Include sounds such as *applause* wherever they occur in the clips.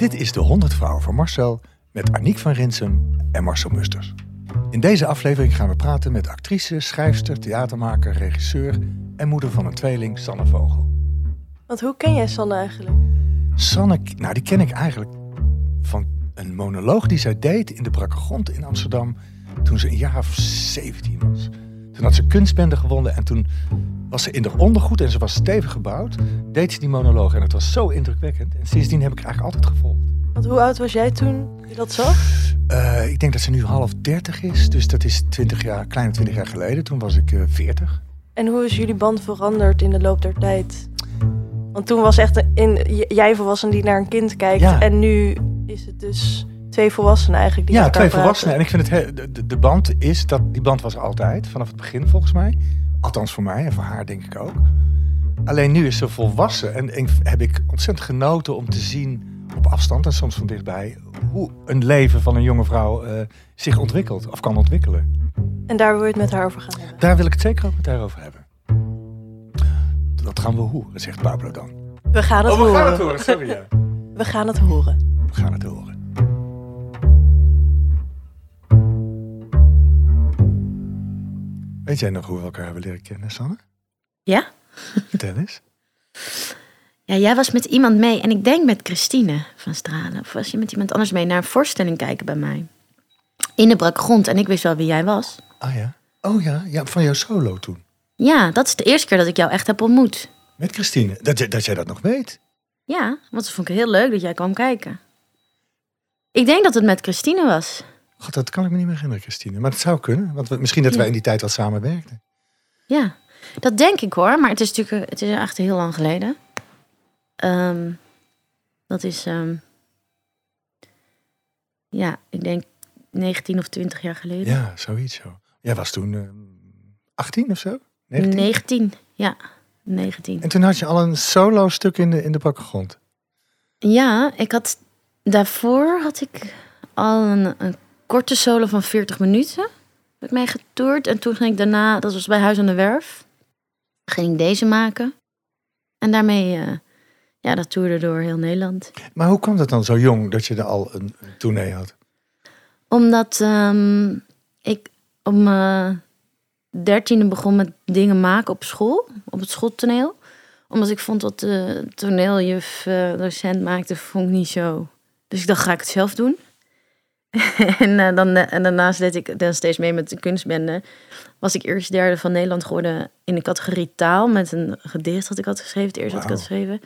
Dit is de 100 Vrouwen van Marcel met Aniek van Rinsum en Marcel Musters. In deze aflevering gaan we praten met actrice, schrijfster, theatermaker, regisseur en moeder van een tweeling, Sanne Vogel. Want hoe ken jij Sanne eigenlijk? Sanne, nou die ken ik eigenlijk van een monoloog die zij deed in de Brakke Grond in Amsterdam toen ze een jaar of 17 was. Toen had ze kunstbende gewonnen en toen was ze in de ondergoed en ze was stevig gebouwd. Deed ze die monoloog en het was zo indrukwekkend. En sindsdien heb ik haar eigenlijk altijd gevolgd. Want hoe oud was jij toen je dat zag? Uh, ik denk dat ze nu half 30 is, dus dat is 20 jaar, kleine 20 jaar geleden. Toen was ik uh, 40. En hoe is jullie band veranderd in de loop der tijd? Want toen was echt een, in, jij volwassen die naar een kind kijkt. Ja. En nu is het dus twee volwassenen eigenlijk die Ja, twee volwassenen. En ik vind het, he- de, de, band is dat die band was altijd, vanaf het begin volgens mij. Althans voor mij en voor haar denk ik ook. Alleen nu is ze volwassen en, en heb ik ontzettend genoten om te zien op afstand en soms van dichtbij hoe een leven van een jonge vrouw eh, zich ontwikkelt of kan ontwikkelen. En daar wil je het met haar over gaan hebben. Daar wil ik het zeker ook met haar over hebben. Dat gaan we horen, zegt Pablo dan. We gaan het horen. horen, sorry. Ja. We gaan het horen. We gaan het horen. Weet jij nog hoe we elkaar hebben leren kennen, Sanne? Ja? *laughs* Vertel eens. Ja, jij was met iemand mee en ik denk met Christine van Stralen. Of was je met iemand anders mee naar een voorstelling kijken bij mij? In de brak grond en ik wist wel wie jij was. Ah ja? Oh ja, ja van jouw solo toen. Ja, dat is de eerste keer dat ik jou echt heb ontmoet. Met Christine. Dat, jij- dat jij dat nog weet. Ja, want dat vond ik heel leuk dat jij kwam kijken. Ik denk dat het met Christine was. God, dat kan ik me niet meer herinneren, Christine. Maar het zou kunnen. Want we- misschien dat wij in die tijd wat samen werkten. Ja, dat denk ik hoor. Maar het is natuurlijk het is echt heel lang geleden. Ehm, dat is, ehm, ja, ik denk 19 of 20 jaar geleden. Ja, zoiets zo. Jij was toen eh, 18 of zo? 19? 19, ja, 19. En toen had je al een solo stuk in de, in de brakke grond. Ja, ik had daarvoor had ik al een, een korte solo van 40 minuten. Heb ik mee getoerd. En toen ging ik daarna, dat was bij Huis aan de Werf, ging ik deze maken. En daarmee, eh, ja, dat toerde door heel Nederland. Maar hoe kwam dat dan zo jong dat je er al een, een tournee had? Omdat ehm, ik op mijn dertiende begon met dingen maken op school, op het schooltoneel. Omdat ik vond wat de toneeljuf, eh, docent maakte, vond ik niet zo. Dus ik dacht, ga ik het zelf doen? *laughs* en, eh, dan, eh, en daarnaast deed ik dan steeds mee met de kunstbende. Was ik eerst derde van Nederland geworden in de categorie taal. Met een gedicht dat ik had geschreven, het eerste dat ik had geschreven.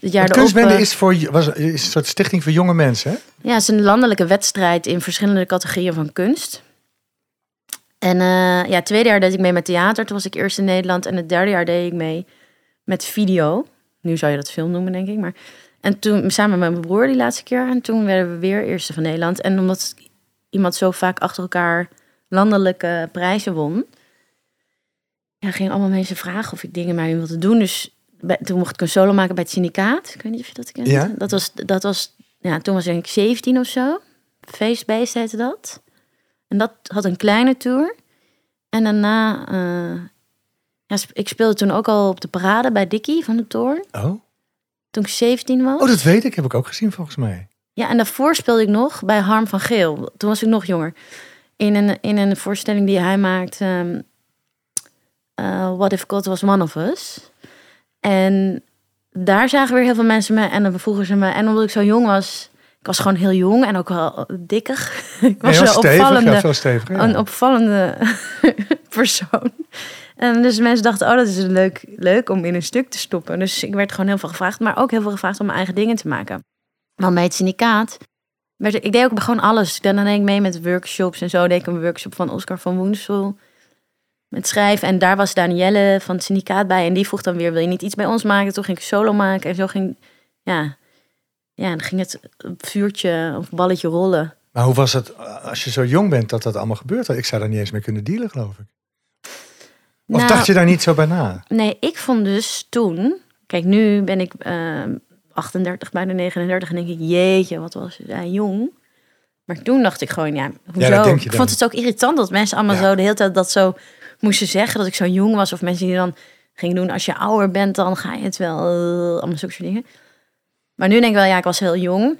Het jaar erop, kunstbende eh, is, voor, was, is een soort stichting voor jonge mensen, hè? ja, het is een landelijke wedstrijd in verschillende categorieën van kunst. En ja, het tweede jaar deed ik mee met theater. Toen was ik eerst in Nederland. En het derde jaar deed ik mee met video. Nu zou je dat film noemen, denk ik. Maar... En toen samen met mijn broer die laatste keer. En toen werden we weer eerste van Nederland. En omdat iemand zo vaak achter elkaar landelijke prijzen won... Ja, gingen allemaal mensen vragen of ik dingen met hem wilde doen. Dus bij- toen mocht ik een solo maken bij het syndicaat. Ik weet niet of je dat kent. Ja. Dat was, dat was ja, toen was ik denk ik 17 of zo. Feestbeest heette dat. En dat had een kleine tour. En daarna, eh, ja, ik speelde toen ook al op de parade bij Dickie van de Toorn. Oh. Toen ik 17 was. oh, dat weet ik. Heb ik ook gezien volgens mij. Ja, en daarvoor speelde ik nog bij Harm van Geel. Toen was ik nog jonger. In een, in een voorstelling die hij maakt. ehm, eh, What if God was one of us. En daar zagen weer heel veel mensen me. En dan vroegen ze me. En omdat ik zo jong was. Ik was gewoon heel jong en ook wel dikkig. *laughs* ik was een stevig, opvallende, ja, ja. een opvallende *laughs* persoon. En dus mensen dachten, oh, dat is leuk, leuk om in een stuk te stoppen. Dus ik werd gewoon heel veel gevraagd, maar ook heel veel gevraagd om mijn eigen dingen te maken. Want bij het syndicaat, werd, ik deed ook gewoon alles. Dan deed ik mee met workshops en zo. Deed ik een workshop van Oscar van Woensel met schrijven. En daar was Danielle van het syndicaat bij. En die vroeg dan weer, wil je niet iets bij ons maken? Toen ging ik solo maken en zo ging, ja, ja dan ging het vuurtje of balletje rollen. Maar hoe was het eh, als je zo jong bent dat dat allemaal gebeurt? Ik zou daar niet eens mee kunnen dealen, geloof ik. Of Nou, dacht je daar niet zo bij na? Nee, ik vond dus toen... Kijk, nu ben ik ehm 38, bijna 39 en denk ik... Jeetje, wat was hij jong. Maar toen dacht ik gewoon, ja, hoezo? ik vond het ook irritant dat mensen allemaal Ja. zo de hele tijd dat zo moesten zeggen. Dat ik zo jong was. Of mensen die dan gingen doen, als je ouder bent, dan ga je het wel... eh, allemaal zulke soort dingen. Maar nu denk ik wel, ja, ik was heel jong.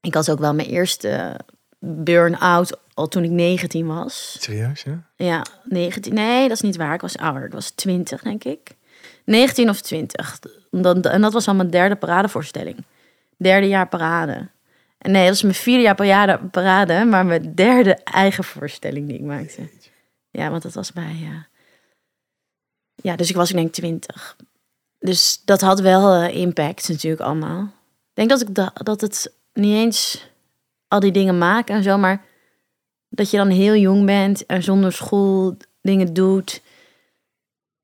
Ik had ook wel mijn eerste burn-out al toen ik 19 was. Serieus, ja? Ja, 19. Nee, dat is niet waar. Ik was ouder. Ik was 20, denk ik. 19 of 20. Dan, en dat was al mijn derde paradevoorstelling. Derde jaar parade. En nee, dat is mijn vierde jaar parade, parade maar mijn derde eigen voorstelling die ik maakte. Ja, want dat was bij. Ja, ja dus ik was, ik denk, 20. Dus dat had wel eh, impact natuurlijk allemaal. Ik denk dat, ik da dat het niet eens al die dingen maken en zo, maar dat je dan heel jong bent en zonder school dingen doet.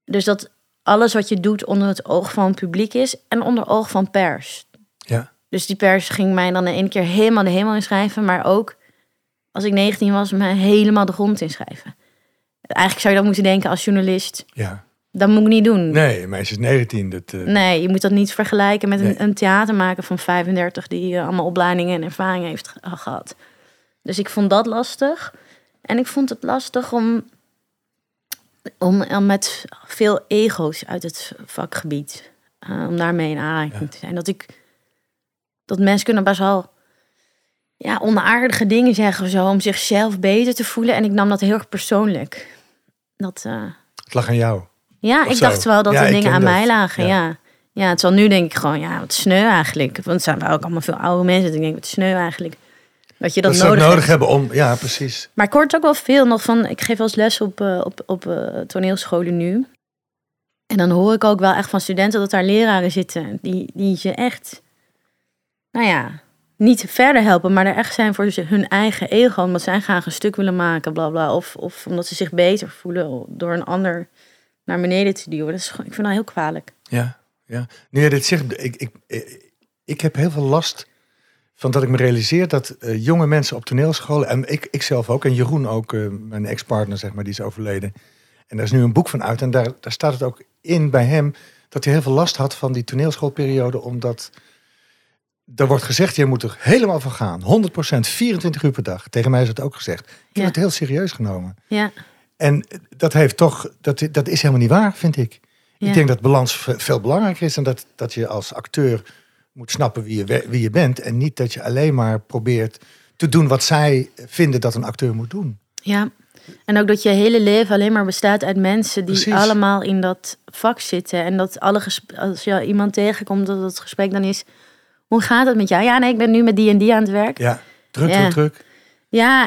Dus dat alles wat je doet onder het oog van het publiek is en onder oog van pers. Ja. Dus die pers ging mij dan in één keer helemaal de hemel inschrijven, maar ook als ik 19 was, me helemaal de grond inschrijven. Eigenlijk zou je dat moeten denken als journalist. Ja. Dat moet ik niet doen. Nee, meisje is 19. Dat, eh, Nee, je moet dat niet vergelijken met Nee. een, een theatermaker van 35 die eh, allemaal opleidingen en ervaring heeft ge- gehad. Dus ik vond dat lastig. En ik vond het lastig om, om, met veel ego's uit het vakgebied, eh, om daarmee in aanraking Ja. te zijn. Dat ik, dat mensen kunnen best wel ja, onaardige dingen zeggen of zo, om zichzelf beter te voelen. En ik nam dat heel erg persoonlijk. Dat, eh, Het lag aan jou. ja, Of ik zo. dacht wel dat Ja, de dingen aan dat. mij lagen, Ja. ja. ja. het zal nu denk ik gewoon, ja, wat sneu eigenlijk. Want het zijn wel ook allemaal veel oude mensen. Dat ik denk, wat sneu eigenlijk. Dat je dat, nodig, hebben om... Ja, precies. Maar ik hoor het ook wel veel nog van... Ik geef wel eens les op, eh, op, op eh, toneelscholen nu. En dan hoor ik ook wel echt van studenten dat daar leraren zitten... die, die je echt, nou ja, niet verder helpen... maar er echt zijn voor hun eigen ego... omdat zij graag een stuk willen maken, bla bla. Of, of omdat ze zich beter voelen door een ander naar beneden te duwen. Dat is, gewoon- ik vind dat heel kwalijk. Ja, ja. Nu je dit zegt, ik, ik, ik heb heel veel last van dat ik me realiseer dat eh, jonge mensen op toneelscholen, en ik, ik zelf ook, en Jeroen ook, eh, mijn ex-partner, zeg maar, die is overleden. En daar is nu een boek van uit, en daar, daar staat het ook in bij hem, dat hij heel veel last had van die toneelschoolperiode, omdat er wordt gezegd, je moet er helemaal van gaan. 100%, 24 uur per dag. Tegen mij is het ook gezegd. Ik heb Ja. het heel serieus genomen. Ja, En dat heeft toch, dat, dat is helemaal niet waar, vind ik. ja. Ik denk dat balans ve- veel belangrijker is en dat, dat je als acteur moet snappen wie je, wie je bent. En niet dat je alleen maar probeert te doen wat zij vinden dat een acteur moet doen. Ja, en ook dat je hele leven alleen maar bestaat uit mensen die Precies. allemaal in dat vak zitten. En dat alle als je iemand tegenkomt, dat het gesprek dan is: hoe gaat het met jou? Ja, nee, ik ben nu met die en die aan het werk. Ja, Ja, druk, Ja. druk, druk.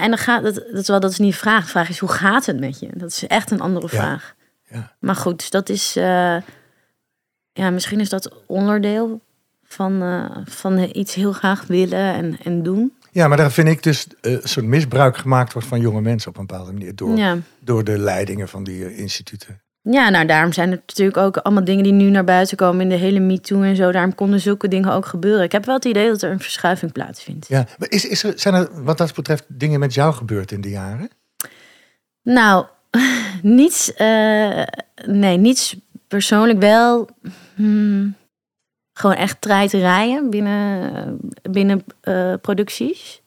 en dan gaat het, dat is wel, dat is niet de vraag. De vraag is: hoe gaat het met je? Dat is echt een andere Ja. vraag. Ja. Maar goed, dat is, eh, ja, misschien is dat onderdeel van, eh, van iets heel graag willen en, en doen. Ja, maar daar vind ik dus een soort misbruik gemaakt wordt van jonge mensen op een bepaalde manier. Door, Ja. door de leidingen van die eh, instituten. Ja, nou daarom zijn er natuurlijk ook allemaal dingen die nu naar buiten komen in de hele MeToo en zo. Daarom konden zulke dingen ook gebeuren. Ik heb wel het idee dat er een verschuiving plaatsvindt. Ja, maar is, is er, zijn er wat dat betreft dingen met jou gebeurd in de jaren? Nou, *laughs* niets, nee, niets persoonlijk wel. hmm, gewoon echt treiterijen binnen, binnen eh, producties.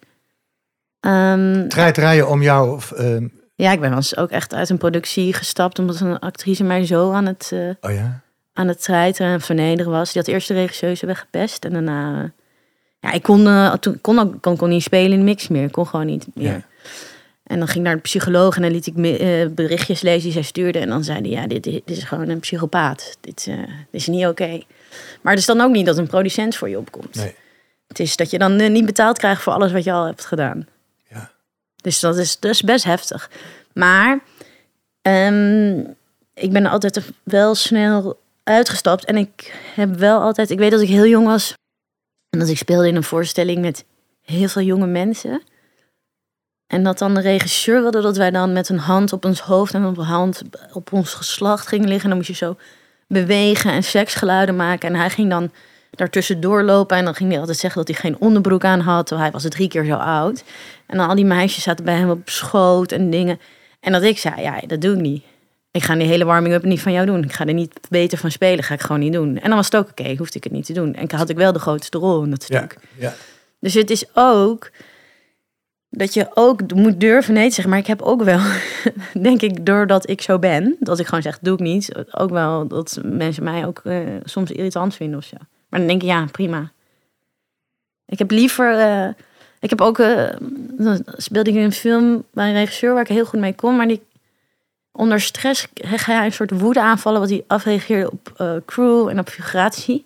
Ehm, Treiterij om jou... Of, ehm, ja, ik ben ook echt uit een productie gestapt omdat een actrice mij zo aan het, eh, oh ja? aan het treiteren en vernederen was. Die had eerst de regisseuse weggepest en daarna... ja, ik kon, eh, toen, kon, ook, kon, kon niet spelen in de mix meer. Ik kon gewoon niet meer. Ja. En dan ging ik naar de psycholoog en dan liet ik berichtjes lezen die zij stuurde. En dan zei hij, ja, dit, dit is gewoon een psychopaat. Dit, dit is niet oké. Maar het is dan ook niet dat een producent voor je opkomt. Nee. Het is dat je dan eh, niet betaald krijgt voor alles wat je al hebt gedaan. Ja. Dus dat is, is best heftig. Maar ehm, ik ben altijd wel snel uitgestapt. En ik heb wel altijd... Ik weet dat ik heel jong was. En dat ik speelde in een voorstelling met heel veel jonge mensen. En dat dan de regisseur wilde dat wij dan met een hand op ons hoofd en op een hand op ons geslacht gingen liggen. En dan moest je zo bewegen en seksgeluiden maken. En hij ging dan daartussen doorlopen. En dan ging hij altijd zeggen dat hij geen onderbroek aan had. terwijl Hij was drie keer zo oud. En dan al die meisjes zaten bij hem op schoot en dingen. En dat ik zei, ja, dat doe ik niet. Ik ga die hele warming-up niet van jou doen. Ik ga er niet beter van spelen. Ga ik gewoon niet doen. En dan was het ook oké. hoefde ik het niet te doen. En had ik wel de grootste rol in dat Ja, stuk. ja. Dus het is ook dat je ook moet durven nee te zeggen. Maar ik heb ook wel, *laughs* denk ik, doordat ik zo ben, dat ik gewoon zeg, doe ik niet. Ook wel dat mensen mij ook eh, soms irritant vinden of zo. Maar dan denk ik, ja, prima. Ik heb liever, eh, Ik heb ook, eh, speelde ik in een film bij een regisseur waar ik heel goed mee kon, maar die onder stress ga je een soort woede aanvallen, wat hij afreageerde op crew en op figuratie.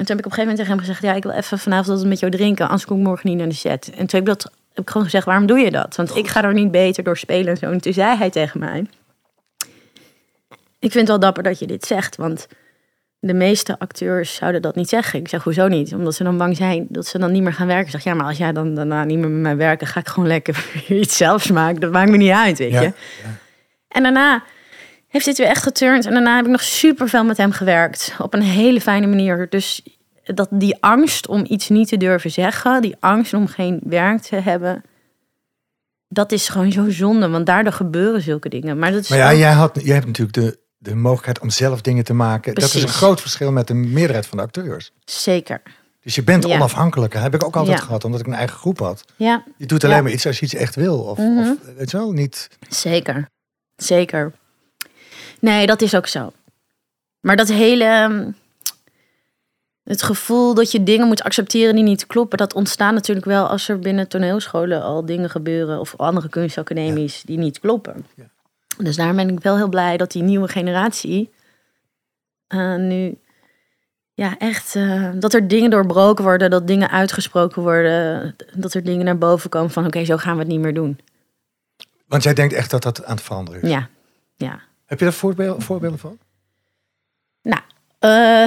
En toen heb ik op een gegeven moment tegen hem gezegd, ja, ik wil even vanavond wat met jou drinken, anders kom ik morgen niet naar de set. En toen heb ik dat heb ik gewoon gezegd, waarom doe je dat? Want ik ga er niet beter door spelen en zo. En toen zei hij tegen mij, ik vind het wel dapper dat je dit zegt, want de meeste acteurs zouden dat niet zeggen. Ik zeg, hoezo niet? Omdat ze dan bang zijn dat ze dan niet meer gaan werken. Ik zeg, ja, maar als jij dan daarna niet meer met mij werken, ga ik gewoon lekker *laughs* iets zelfs maken. Dat maakt me niet uit, weet je. Ja, En daarna heeft dit weer echt geturnd. En daarna heb ik nog super veel met hem gewerkt. Op een hele fijne manier. Dus dat die angst om iets niet te durven zeggen, die angst om geen werk te hebben, dat is gewoon zo zonde. Want daardoor gebeuren zulke dingen. Maar, dat is Maar ja, ook- jij, had, jij hebt natuurlijk de, de mogelijkheid om zelf dingen te maken. Dat is een groot verschil met de meerderheid van de acteurs. zeker. Dus je bent Ja. onafhankelijker. Heb ik ook altijd Ja. gehad, omdat ik een eigen groep had. Ja, Je doet alleen Ja. maar iets als je iets echt wil. Of, Mhm. of weet je wel, niet... Zeker. Zeker. Nee, dat is ook zo. Maar dat hele. Het gevoel dat je dingen moet accepteren die niet kloppen, dat ontstaat natuurlijk wel als er binnen toneelscholen al dingen gebeuren of andere kunstacademies die niet kloppen. Ja. Dus daar ben ik wel heel blij dat die nieuwe generatie eh, nu ja, echt eh, dat er dingen doorbroken worden, dat dingen uitgesproken worden, dat er dingen naar boven komen van oké, zo gaan we het niet meer doen. Want jij denkt echt dat dat aan het veranderen is. Ja, ja. Heb je daar voorbeelden, voorbeelden van? Nou, eh,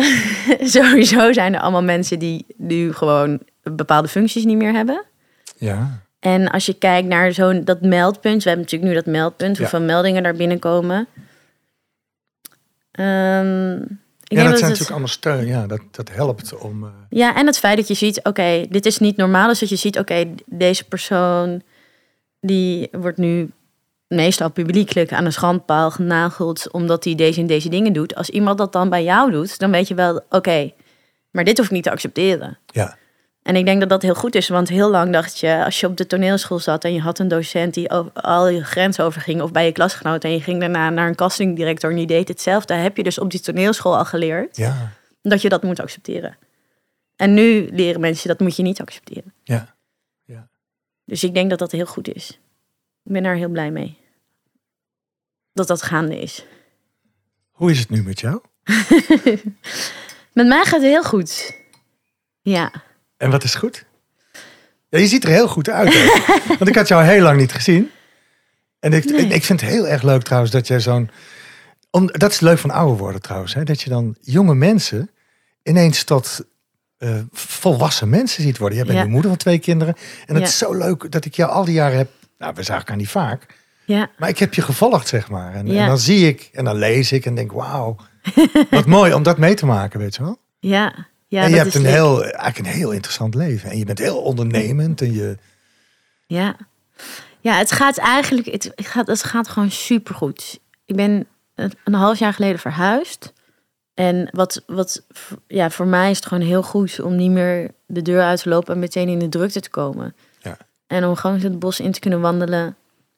*laughs* sowieso zijn er allemaal mensen die nu gewoon bepaalde functies niet meer hebben. Ja. En als je kijkt naar zo'n dat meldpunt, we hebben natuurlijk nu dat meldpunt, Ja. hoeveel meldingen daar binnenkomen. Ehm, ik ja, dat zijn het- natuurlijk allemaal steun. Ja, dat, dat helpt om... eh, Ja, en het feit dat je ziet, oké, dit is niet normaal. Dus dat je ziet, oké, deze persoon die wordt nu meestal publiekelijk aan een schandpaal genageld omdat hij deze en deze dingen doet. Als iemand dat dan bij jou doet, dan weet je wel, oké, maar dit hoef ik niet te accepteren. ja. En ik denk dat dat heel goed is, want heel lang dacht je, als je op de toneelschool zat en je had een docent die al je grenzen overging, of bij je klasgenoot en je ging daarna naar een castingdirector en die deed hetzelfde, heb je dus op die toneelschool al geleerd Ja. dat je dat moet accepteren. En nu leren mensen dat moet je niet accepteren. Ja. Dus ik denk dat dat heel goed is. Ik ben daar heel blij mee. Dat dat gaande is. Hoe is het nu met jou? *laughs* Met mij gaat het heel goed. Ja. En wat is goed? Ja, je ziet er heel goed uit. *laughs* Want ik had jou heel lang niet gezien. En ik, Nee. ik vind het heel erg leuk trouwens dat jij zo'n... Om, dat is leuk van ouder worden trouwens. Hè? Dat je dan jonge mensen ineens tot eh, volwassen mensen ziet worden. Jij bent Ja. nu moeder van twee kinderen. En het Ja. is zo leuk dat ik jou al die jaren heb... Nou, we zagen elkaar niet vaak. Ja. Maar ik heb je gevolgd, zeg maar. En, Ja. en dan zie ik en dan lees ik en denk, wauw. *laughs* Wat mooi om dat mee te maken, weet je wel. Ja. ja en je dat hebt is een leuk. heel, eigenlijk een heel interessant leven. En je bent heel ondernemend. En je, Ja. Ja, het gaat eigenlijk... Het gaat, het gaat gewoon supergoed. Ik ben een een half jaar geleden verhuisd. En wat, wat ja, voor mij is het gewoon heel goed om niet meer de deur uit te lopen en meteen in de drukte te komen. Ja. En om gewoon het bos in te kunnen wandelen.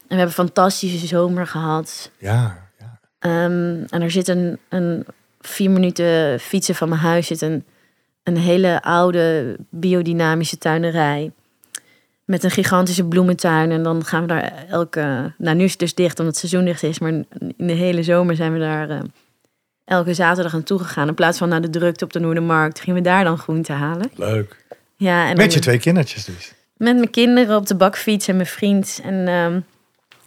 En we hebben een fantastische zomer gehad. ja, ja. Ehm, en er zit een, een vier minuten fietsen van mijn huis zit een, een hele oude biodynamische tuinerij. Met een gigantische bloementuin. En dan gaan we daar elke. Nou, nu is het dus dicht omdat het seizoen dicht is. Maar in de hele zomer zijn we daar eh, elke zaterdag aan toegegaan. In plaats van naar de drukte op de Noordermarkt gingen we daar dan groente halen. Leuk. Ja, en Met je twee kindertjes dus. met mijn kinderen op de bakfiets en mijn vriend. En ehm,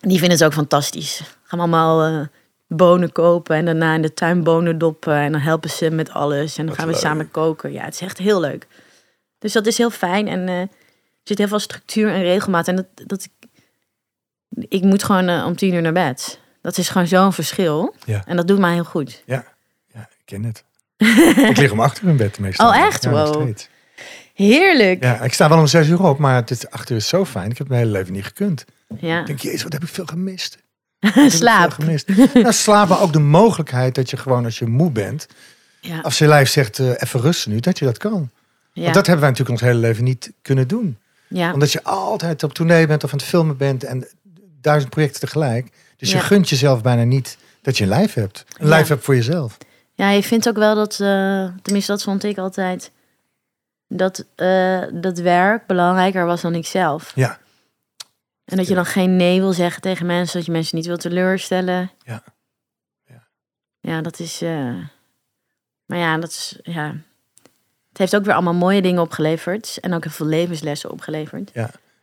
die vinden het ook fantastisch. Gaan we allemaal eh, bonen kopen en daarna in de tuin bonen doppen. En dan helpen ze met alles. En dan Wat gaan we leuk. samen koken. Ja, het is echt heel leuk. Dus dat is heel fijn. En eh, er zit heel veel structuur en regelmaat. En dat, dat ik, ik moet gewoon eh, om tien uur naar bed. Dat is gewoon zo'n verschil. Ja. En dat doet mij heel goed. Ja, ja ik ken het. ik lig om acht uur in bed meestal. Oh, echt? Ja, Wow. Heerlijk. Ja, ik sta wel om zes uur op, maar het is acht uur is zo fijn. Ik heb mijn hele leven niet gekund. Ja. Ik denk, jezus, wat heb ik veel gemist. *laughs* Slaap. veel gemist. nou, slaap, maar ook de mogelijkheid dat je gewoon als je moe bent, Ja. als je lijf zegt, eh, even rusten nu, dat je dat kan. Ja. Want dat hebben wij natuurlijk ons hele leven niet kunnen doen. ja. Omdat je altijd op tournee bent of aan het filmen bent en duizend projecten tegelijk. Dus je gunt jezelf bijna niet dat je een lijf hebt. Een lijf hebt voor jezelf. Ja, je vindt ook wel dat, eh, tenminste dat vond ik altijd, dat, eh, dat werk belangrijker was dan ikzelf. Ja. En dat je dan geen nee wil zeggen tegen mensen, dat je mensen niet wil teleurstellen. Ja. Ja. Ja, dat is. eh, Maar ja, dat is. Ja. Het heeft ook weer allemaal mooie dingen opgeleverd. En ook heel veel levenslessen opgeleverd.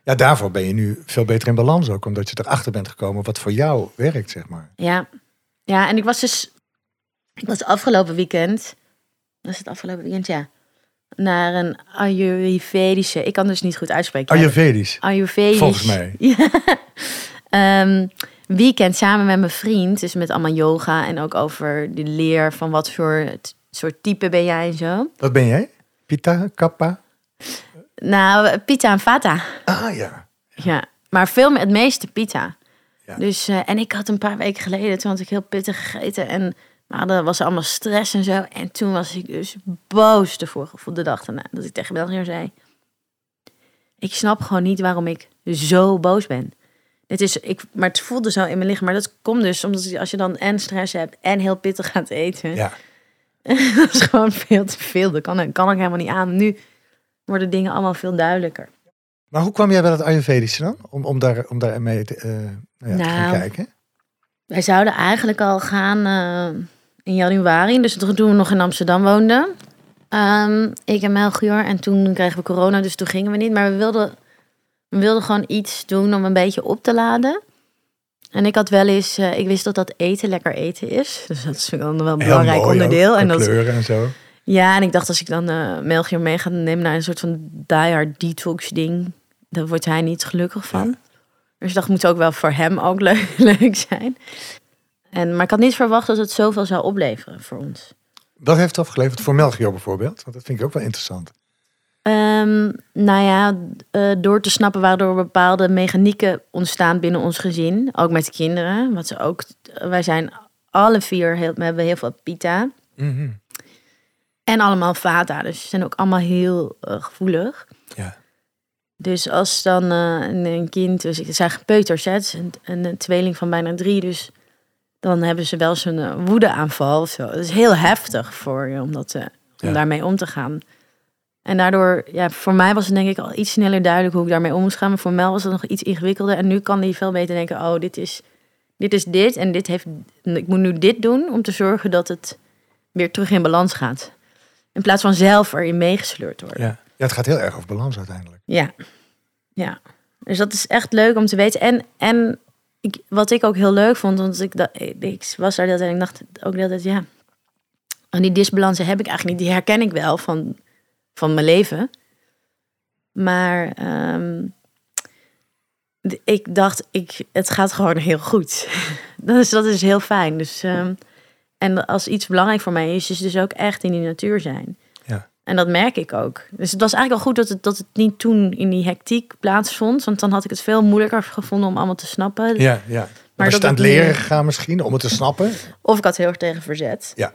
Ja, daarvoor ben je nu veel beter in balans ook. Omdat je erachter bent gekomen wat voor jou werkt, zeg maar. Ja. Ja, en ik was dus. Ik was afgelopen weekend. Was het afgelopen weekend? Ja. Naar een Ayurvedische. Ik kan dus niet goed uitspreken. Ayurvedisch, Ayurvedisch. volgens mij. *laughs* Ja. Ehm, weekend samen met mijn vriend. Dus met allemaal yoga. En ook over de leer van wat voor soort type ben jij en zo. Wat ben jij? Pita, kappa? Nou, pita en vata. Ah ja. Ja. Maar veel meer, het meeste pita. Ja. Dus, eh, en ik had een paar weken geleden, toen had ik heel pittig gegeten. En we hadden, was allemaal stress en zo. En toen was ik dus boos de vorige de dag daarna. Dat ik tegen België zei. Ik snap gewoon niet waarom ik zo boos ben. Het is, ik, maar het voelde zo in mijn lichaam. Maar dat komt dus omdat als je dan en stress hebt en heel pittig gaat eten. Ja. *laughs* dat is gewoon veel te veel. Dat kan, kan ik helemaal niet aan. Nu worden dingen allemaal veel duidelijker. Maar hoe kwam jij bij dat Ayurvedische dan? Om, om, daar, om daar mee te, eh, nou ja, te gaan Nou, kijken? Wij zouden eigenlijk al gaan eh, in januari, dus toen we nog in Amsterdam woonden. Ehm, ik en Melchior. En toen kregen we corona, dus toen gingen we niet. Maar we wilden, we wilden gewoon iets doen om een beetje op te laden. En ik had wel eens, eh, ik wist dat dat eten lekker eten is. *laughs* Dus dat is wel een wel een Heel belangrijk ook, onderdeel. En dat, kleuren en zo. ja, en ik dacht als ik dan eh Melchior mee ga nemen naar een soort van diehard detox ding, dan wordt hij niet gelukkig van. Dus ik dacht, moet ook wel voor hem ook *laughs* leuk, leuk zijn. En, maar ik had niet verwacht dat het zoveel zou opleveren voor ons. Wat heeft het opgeleverd voor Melchior bijvoorbeeld? Want dat vind ik ook wel interessant. Ehm, nou ja, eh, door te snappen waardoor bepaalde mechanieken ontstaan binnen ons gezin. Ook met de kinderen. Wat ze ook, wij zijn alle vier, heel, we hebben heel veel pita. Mhm. En allemaal vata, dus ze zijn ook allemaal heel eh, gevoelig. Ja. Dus als dan eh, een, kind, dus het zijn peuters, hè, het is een, een, een tweeling van bijna drie, dus dan hebben ze wel zo'n uh, woedeaanval of zo. Dat is heel heftig voor je om, dat, eh, om Ja. daarmee om te gaan. En daardoor, ja, voor mij was het denk ik al iets sneller duidelijk hoe ik daarmee om moest gaan. Maar voor Mel was het nog iets ingewikkelder. En nu kan hij veel beter denken, oh, dit is dit, is dit en dit heeft, ik moet nu dit doen om te zorgen dat het weer terug in balans gaat. In plaats van zelf erin meegesleurd worden. Ja. ja, het gaat heel erg over balans uiteindelijk. Ja, ja. Dus dat is echt leuk om te weten. En, en wat ik ook heel leuk vond, want ik, ik was daar tijd en ik dacht ook de hele ja, die disbalansen heb ik eigenlijk niet. Die herken ik wel van, van mijn leven. Maar ehm, ik dacht, ik, het gaat gewoon heel goed. *laughs* dat, is, dat is heel fijn. Dus, ehm, en als iets belangrijk voor mij is, is dus ook echt in die natuur zijn. En dat merk ik ook. Dus het was eigenlijk al goed dat het, dat het niet toen in die hectiek plaatsvond. Want dan had ik het veel moeilijker gevonden om allemaal te snappen. Ja, ja. Maar Maar dat aan het leren gegaan misschien om het te snappen? *laughs* Of ik had heel erg tegen verzet. Ja.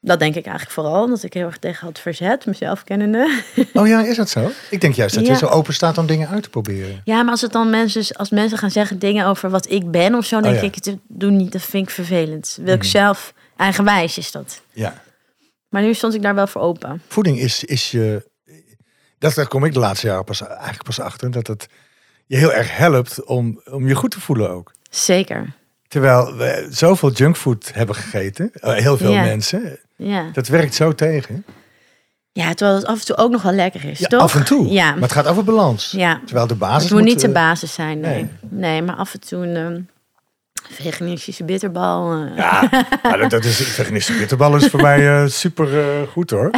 Dat denk ik eigenlijk vooral. Dat ik heel erg tegen had verzet, mezelf kennende. Oh ja, is dat zo? Ik denk juist dat je zo open staat om dingen uit te proberen. Ja, maar als het dan mensen, als mensen gaan zeggen dingen over wat ik ben of zo, dan denk Oh ja. ik, het doe niet, dat vind ik vervelend. Wil ik Mhm. zelf, eigenwijs is dat. Ja. Maar nu stond ik daar wel voor open. Voeding is, is je... Dat, daar kom ik de laatste jaren pas, eigenlijk pas achter. Dat het je heel erg helpt om, om je goed te voelen ook. Zeker. Terwijl we zoveel junkfood hebben gegeten. eh, Heel veel Ja. mensen. Ja. Dat werkt zo tegen. ja, terwijl het af en toe ook nog wel lekker is, Ja, toch? af en toe. Ja. Maar het gaat over balans. Ja. Terwijl de basis Het moet niet de eh, basis zijn, nee. nee. Nee, maar af en toe ehm, veganistische bitterbal. eh. Ja, maar dat, dat is veganistische bitterbal is voor mij eh, super eh, goed hoor. *laughs*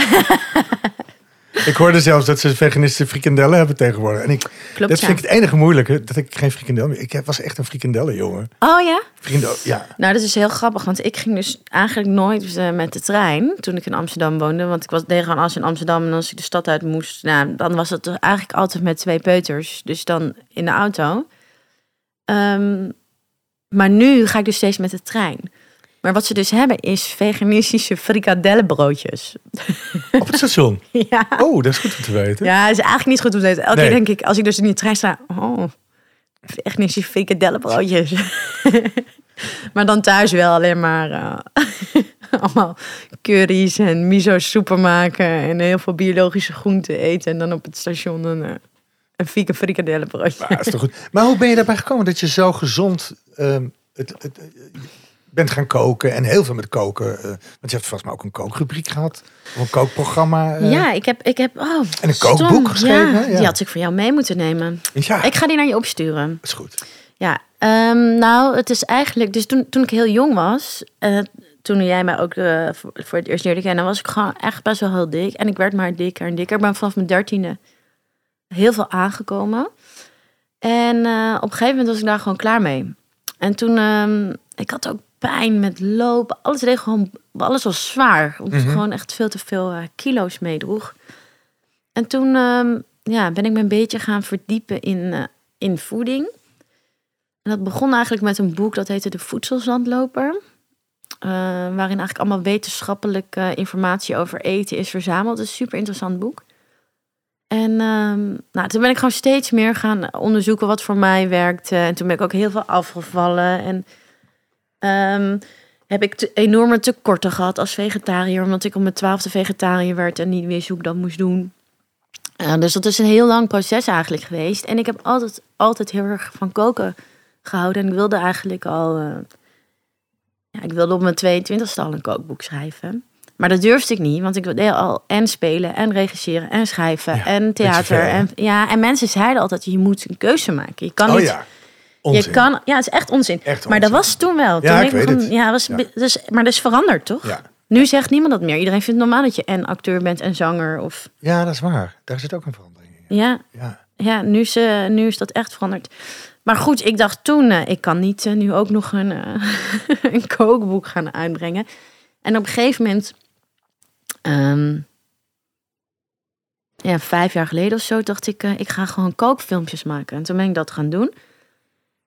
ik hoorde zelfs dat ze veganistische frikandellen hebben tegenwoordig. En ik, Klopt, dat ja. vind ik het enige moeilijke, dat ik geen frikandel meer... Ik was echt een frikandellen jongen. Oh ja? Frikandel, ja. Nou, dat is heel grappig, want ik ging dus eigenlijk nooit met de trein toen ik in Amsterdam woonde. Want ik was deed gewoon als in Amsterdam en als ik de stad uit moest, nou, dan was het eigenlijk altijd met twee peuters. Dus dan in de auto. Ehm, maar nu ga ik dus steeds met de trein. Maar wat ze dus hebben is veganistische frikadellenbroodjes. Op het station. *laughs* ja. Oh, dat is goed om te weten. Ja, is eigenlijk niet goed om te weten. Elke Nee. keer denk ik, als ik dus in die trein sta, oh, veganistische frikadellenbroodjes. *laughs* maar dan thuis wel alleen maar. eh, *laughs* allemaal curry's en miso soepen maken en heel veel biologische groenten eten en dan op het station een, eh, een vegan frikadellenbroodje. Maar, is toch goed. maar hoe ben je daarbij gekomen dat je zo gezond het, het, eh, bent gaan koken en heel veel met koken? eh, want je hebt vast maar ook een kookrubriek gehad, of een kookprogramma. eh, Ja, ik heb, ik heb oh, En een stom. kookboek geschreven, Ja. Die had ik voor jou mee moeten nemen. ja Ik ga die naar je opsturen. is goed. Ja, ehm, nou, het is eigenlijk... Dus toen, toen ik heel jong was... toen jij mij ook voor, voor het eerst leerde kennen... was ik gewoon echt best wel heel dik. En ik werd maar dikker en dikker. Ik ben vanaf mijn dertiende heel veel aangekomen. En op een gegeven moment was ik daar gewoon klaar mee. En toen... ehm, ik had ook pijn met lopen. Alles deed gewoon... Alles was zwaar. Omdat ik Mhm. gewoon echt veel te veel eh, kilo's meedroeg. En toen ehm, ja, ben ik me een beetje gaan verdiepen in, eh, in voeding. En dat begon eigenlijk met een boek dat heette De Voedselzandloper. Eh, waarin eigenlijk allemaal wetenschappelijke informatie over eten is verzameld. Een super interessant boek. En ehm, nou, toen ben ik gewoon steeds meer gaan onderzoeken wat voor mij werkte. En toen ben ik ook heel veel afgevallen. En ehm, heb ik enorme tekorten gehad als vegetariër. Omdat ik op mijn twaalfde vegetariër werd en niet wist hoe ik dat moest doen. Ja, dus dat is een heel lang proces eigenlijk geweest. En ik heb altijd, altijd heel erg van koken gehouden. En ik wilde eigenlijk al... eh, ja, ik wilde op mijn 22 al een kookboek schrijven. Maar dat durfde ik niet, want ik wilde al en spelen en regisseren en schrijven Ja, en theater. en, ja, en mensen zeiden altijd, je moet een keuze maken. Je kan Oh niet... ja, onzin. Je kan, ja, het is echt onzin. Echt Maar dat was toen wel. Ja, Toen ik weet begon- het. Ja, was, Ja. Dus, maar dat is veranderd, toch? Ja. Nu zegt niemand dat meer. Iedereen vindt het normaal dat je en acteur bent en zanger. Of, ja, dat is waar. Daar zit ook een verandering in. ja, Ja. ja nu, is, eh, nu is dat echt veranderd. Maar goed, ik dacht toen, eh, ik kan niet eh, nu ook nog een, *laughs* een kookboek gaan uitbrengen. En op een gegeven moment, ehm, ja, vijf jaar geleden of zo, dacht ik, eh, ik ga gewoon kookfilmpjes maken. En toen ben ik dat gaan doen.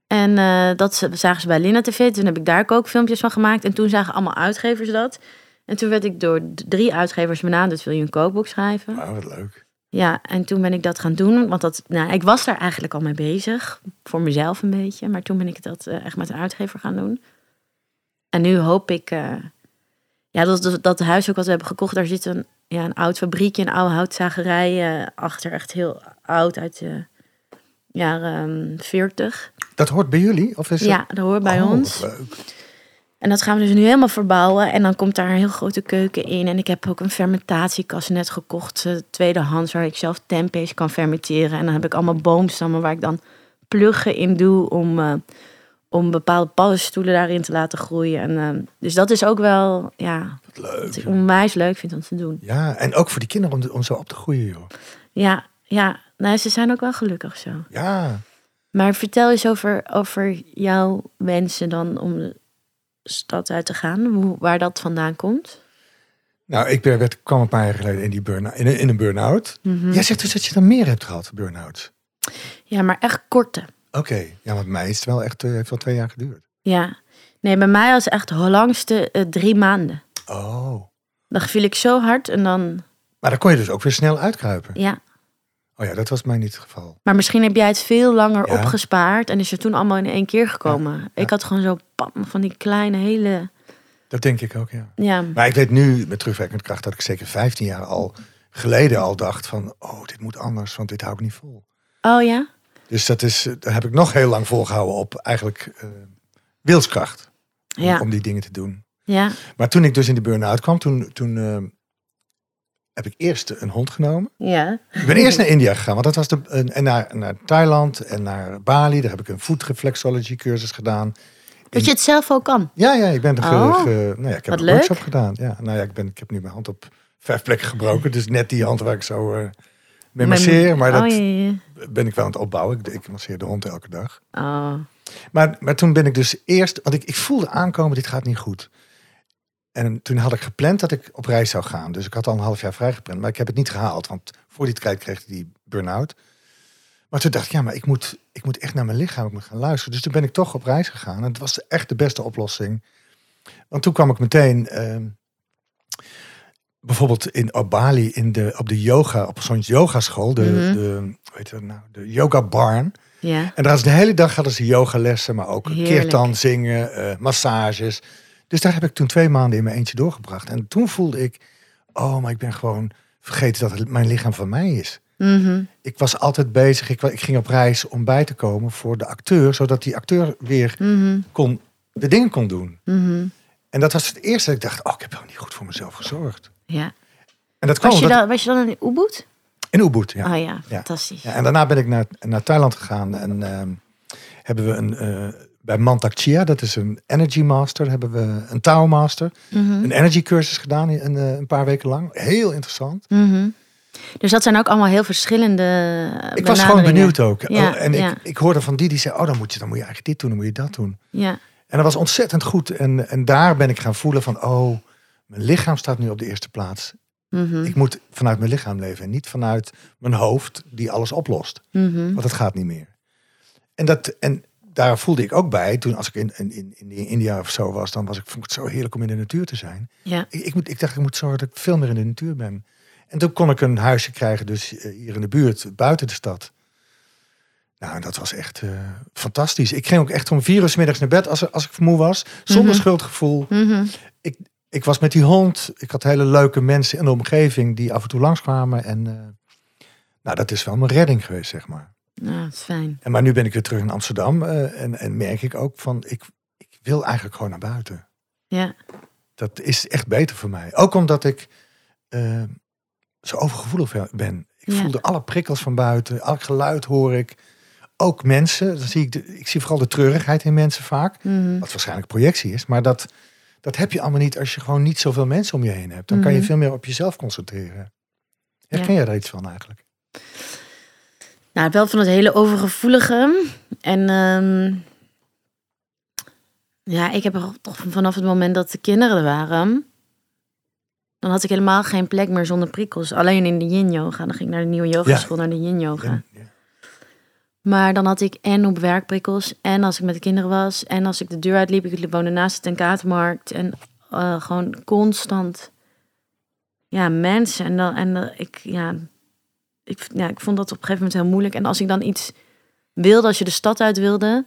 En eh, dat zagen ze bij Lina TV. Toen heb ik daar kookfilmpjes van gemaakt. En toen zagen allemaal uitgevers dat. En toen werd ik door drie uitgevers benaderd. Wil je een kookboek schrijven? Nou, wat leuk. Ja, en toen ben ik dat gaan doen. Want dat, nou, ik was daar eigenlijk al mee bezig. Voor mezelf een beetje. Maar toen ben ik dat eh, echt met een uitgever gaan doen. En nu hoop ik... ja, dat, dat, dat huis ook wat we hebben gekocht. Daar zit een, ja, een oud fabriekje, een oude houtzagerij eh, achter. Echt heel oud uit de jaren 40. Dat hoort bij jullie? Of is Ja, dat hoort bij Oh, ons. leuk. En dat gaan we dus nu helemaal verbouwen. En dan komt daar een heel grote keuken in. En ik heb ook een fermentatiekast net gekocht. eh, tweedehands, waar ik zelf tempeh's kan fermenteren. En dan heb ik allemaal boomstammen waar ik dan pluggen in doe om, eh, om bepaalde paddenstoelen daarin te laten groeien. En, eh, dus dat is ook wel, ja, Wat leuk. wat ik onwijs leuk vind om te doen. Ja, en ook voor die kinderen om, om zo op te groeien, joh. Ja, ja. Nou, ze zijn ook wel gelukkig zo. Ja. Maar vertel eens over, over jouw wensen dan om de stad uit te gaan. Hoe, waar dat vandaan komt. Nou, ik ben, werd, kwam een paar jaar geleden in, die burn in, een- in een burn-out. Mhm. Jij zegt dus dat je dan meer hebt gehad, burn-out. Ja, maar echt korte. Oké, ja, want bij mij is het wel echt, eh, heeft wel twee jaar geduurd. Ja. Nee, bij mij was echt de langste eh, drie maanden. Oh. Dan viel ik zo hard en dan, Maar dan kon je dus ook weer snel uitkruipen. ja. Oh ja, dat was mij niet het geval. Maar misschien heb jij het veel langer Ja. opgespaard en is er toen allemaal in één keer gekomen. Ik had gewoon zo pam, van die kleine hele, Dat denk ik ook, ja. ja. Maar ik weet nu met terugwerkende kracht dat ik zeker 15 jaar al geleden al dacht van, oh, dit moet anders, want dit hou ik niet vol. Oh ja? Dus dat is, daar heb ik nog heel lang volgehouden op eigenlijk eh wilskracht. Om, Ja. om die dingen te doen. Ja. Maar toen ik dus in de burn-out kwam, toen, toen eh, heb ik eerst een hond genomen. Ja. Ik ben eerst naar India gegaan, want dat was de, en naar, naar Thailand en naar Bali. Daar heb ik een food reflexology cursus gedaan. Dat je het zelf ook kan. Ja, ja, ik ben er Oh, ge- nou ja, ik heb wat een leuk. workshop gedaan. Ja, nou ja, ik, ben, ik heb nu mijn hand op vijf plekken gebroken. Dus net die hand waar ik zo eh mee masseer. Maar dat Oh, ja, ja. Ben ik wel aan het opbouwen. Ik, ik masseer de hond elke dag. Oh. Maar, maar toen ben ik dus eerst, want ik, ik voelde aankomen, dit gaat niet goed. En toen had ik gepland dat ik op reis zou gaan. Dus ik had al een half jaar vrijgepland. Maar ik heb het niet gehaald, want voor die tijd kreeg ik die burn-out. Maar toen dacht ik, ja, maar ik moet, ik moet echt naar mijn lichaam, ik moet gaan luisteren. Dus toen ben ik toch op reis gegaan. En het was echt de beste oplossing. Want toen kwam ik meteen, ehm, bijvoorbeeld in Bali, in de, op de yoga, op zo'n yogaschool, de, Mhm. de, dat nou, de yoga barn. Ja. En daar is de hele dag hadden ze yogalessen, maar ook kirtan zingen, eh, massages. Dus daar heb ik toen twee maanden in mijn eentje doorgebracht. En toen voelde ik, oh, maar ik ben gewoon vergeten dat het mijn lichaam van mij is. Mhm. Ik was altijd bezig, ik, ik ging op reis om bij te komen voor de acteur, zodat die acteur weer Mhm. kon, de dingen kon doen. En dat was het eerste dat ik dacht, oh, ik heb wel niet goed voor mezelf gezorgd. Ja. En dat kwam Was je, dan, was je dan in Ubud? in Ubud, ja. Oh ja, fantastisch. Ja, en daarna ben ik naar, naar Thailand gegaan en ehm, hebben we een, eh, bij Mantak Chia, dat is een Energy Master, hebben we een Tao Master, Mhm. een Energy cursus gedaan een, eh, een paar weken lang. Heel interessant. Mhm. Dus dat zijn ook allemaal heel verschillende Ik was gewoon benieuwd ook. Ja, Oh, en ja. ik, ik hoorde van die die zei, oh dan moet je, dan moet je eigenlijk dit doen, dan moet je dat doen. Ja, En dat was ontzettend goed. En, en daar ben ik gaan voelen van, oh, mijn lichaam staat nu op de eerste plaats. Mhm. Ik moet vanuit mijn lichaam leven en niet vanuit mijn hoofd die alles oplost. Mhm. Want dat gaat niet meer. En, dat, en daar voelde ik ook bij, toen als ik in, in, in, in India of zo was, dan was ik, vond ik het zo heerlijk om in de natuur te zijn. ja. Ik, ik, moet, ik dacht, ik moet zorgen dat ik veel meer in de natuur ben. En toen kon ik een huisje krijgen, dus eh, hier in de buurt, buiten de stad. Nou, dat was echt eh, fantastisch. Ik ging ook echt om vier uur 's middags naar bed als, als ik moe was. Zonder Mhm. schuldgevoel. Ik was met die hond. Ik had hele leuke mensen in de omgeving die af en toe langskwamen. En eh, nou, dat is wel mijn redding geweest, zeg maar. Ja, dat is fijn. En maar nu ben ik weer terug in Amsterdam. eh, en, en merk ik ook van, ik, ik wil eigenlijk gewoon naar buiten. Ja, Dat is echt beter voor mij. Ook omdat ik eh, zo overgevoelig ben. Ik Ja. voelde alle prikkels van buiten. Elk geluid hoor ik. Ook mensen. Dan zie ik, de, ik zie vooral de treurigheid in mensen vaak. Mhm. Wat waarschijnlijk projectie is. Maar dat, dat heb je allemaal niet als je gewoon niet zoveel mensen om je heen hebt. Dan kan je Mhm. veel meer op jezelf concentreren. Herken jij daar iets van eigenlijk? Nou, wel van het hele overgevoelige. En ehm, ja, ik heb er toch vanaf het moment dat de kinderen er waren, dan had ik helemaal geen plek meer zonder prikkels. Alleen in de yin yoga. Dan ging ik naar de nieuwe yogaschool, naar de yin yoga. Ja, ja. Maar dan had ik en op werk prikkels, en als ik met de kinderen was, en als ik de deur uitliep. Ik woonde naast de tenkatenmarkt. En eh, gewoon constant, ja, mensen. En dan, en eh, ik, ja, ik, ja, ik vond dat op een gegeven moment heel moeilijk. En als ik dan iets wilde, als je de stad uit wilde,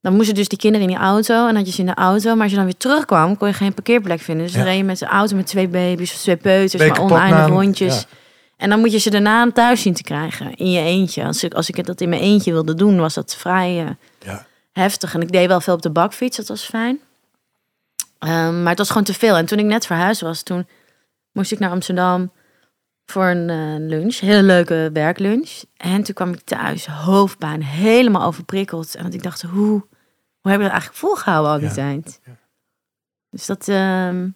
dan moesten dus die kinderen in die auto. En had je ze in de auto. Maar als je dan weer terugkwam, kon je geen parkeerplek vinden. Dus dan reed je met de auto met twee baby's of twee peuters, Ben je maar oneindig rondjes. ja. En dan moet je ze daarna thuis zien te krijgen, in je eentje. Als ik, als ik dat in mijn eentje wilde doen, was dat vrij eh, Ja. heftig. En ik deed wel veel op de bakfiets, dat was fijn. Ehm, maar het was gewoon te veel. En toen ik net verhuisd was, toen moest ik naar Amsterdam voor een eh, lunch. Hele leuke werklunch. En toen kwam ik thuis, hoofdpijn, helemaal overprikkeld. En ik dacht, hoe, hoe heb je dat eigenlijk volgehouden al die Ja, tijd? ja. Dus dat, ehm,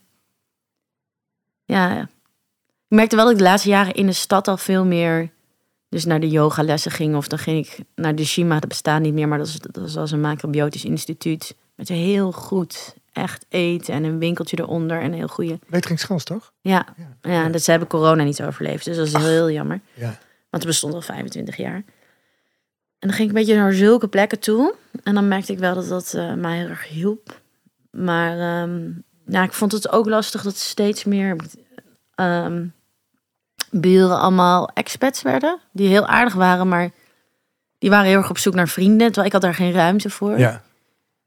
ja. Ik merkte wel dat ik de laatste jaren in de stad al veel meer dus naar de yogalessen ging. Of dan ging ik naar de Shima, dat bestaat niet meer, maar dat, is, dat was een macrobiotisch instituut. Met heel goed echt eten en een winkeltje eronder en een heel goede. Weteringschans, toch? Ja, Ja. ja, dat ze hebben corona niet overleefd. Dus dat is heel, heel jammer. Ja. Want het bestond al 25 jaar. En dan ging ik een beetje naar zulke plekken toe. En dan merkte ik wel dat dat eh, mij heel erg hielp. Maar ehm, ja, ik vond het ook lastig dat steeds meer ehm, buren allemaal expats werden. Die heel aardig waren, maar die waren heel erg op zoek naar vrienden. Terwijl ik had daar geen ruimte voor. Ja.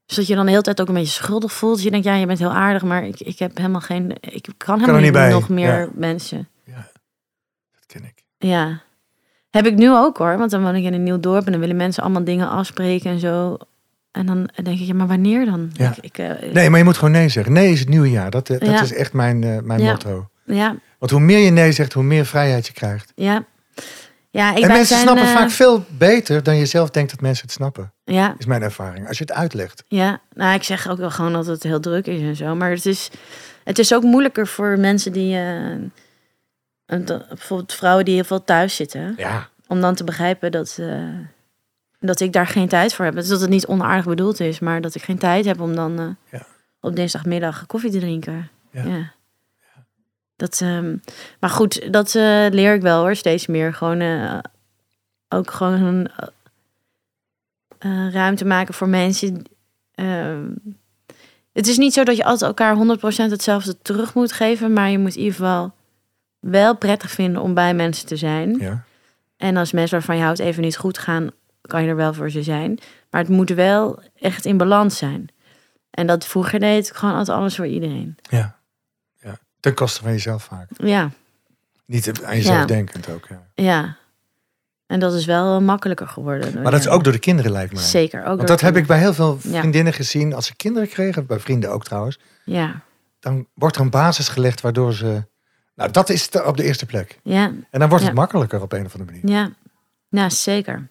Dus dat je dan de hele tijd ook een beetje schuldig voelt. Dus je denkt, ja, je bent heel aardig, maar ik, ik heb helemaal geen... Ik kan helemaal niet, nog meer Ja. mensen. ja. Dat ken ik. Ja. Heb ik nu ook hoor. Want dan woon ik in een nieuw dorp en dan willen mensen allemaal dingen afspreken en zo. En dan denk ik, ja, maar wanneer dan? Ja. Ik, ik, eh, Nee, maar je moet gewoon nee zeggen. Nee is het nieuwe jaar. Dat, eh, dat Ja. is echt mijn, eh, mijn Ja. motto. Ja, Want hoe meer je nee zegt, hoe meer vrijheid je krijgt. ja. Ja, ik en mensen zijn, snappen eh, vaak veel beter dan je zelf denkt dat mensen het snappen. Ja, Is mijn ervaring. Als je het uitlegt. ja. Nou, ik zeg ook wel gewoon dat het heel druk is en zo. Maar het is, het is ook moeilijker voor mensen die... eh, bijvoorbeeld vrouwen die heel veel thuis zitten. Ja. Om dan te begrijpen dat, eh, dat ik daar geen tijd voor heb. Dus dat het niet onaardig bedoeld is, maar dat ik geen tijd heb om dan Ja. op dinsdagmiddag koffie te drinken. Ja. Ja. Dat, ehm, maar goed, dat eh, leer ik wel hoor, steeds meer. Gewoon eh, ook gewoon eh, ruimte maken voor mensen. Ehm, het is niet zo dat je altijd elkaar 100% hetzelfde terug moet geven, maar je moet in ieder geval wel prettig vinden om bij mensen te zijn. ja. En als mensen waarvan je houdt even niet goed gaan, kan je er wel voor ze zijn. Maar het moet wel echt in balans zijn. En dat vroeger deed ik gewoon altijd alles voor iedereen. Ja. Ten koste van jezelf vaak. Ja, Niet aan jezelf Ja. denkend ook. Ja. ja. En dat is wel makkelijker geworden. Maar dat is ook door de kinderen lijkt mij. Zeker, ook Want dat heb ik bij heel veel Ja. vriendinnen gezien. Als ze kinderen kregen, bij vrienden ook trouwens. Ja, Dan wordt er een basis gelegd waardoor ze... Nou, dat is op de eerste plek. ja, En dan wordt het makkelijker op een of andere manier. ja. Ja, zeker.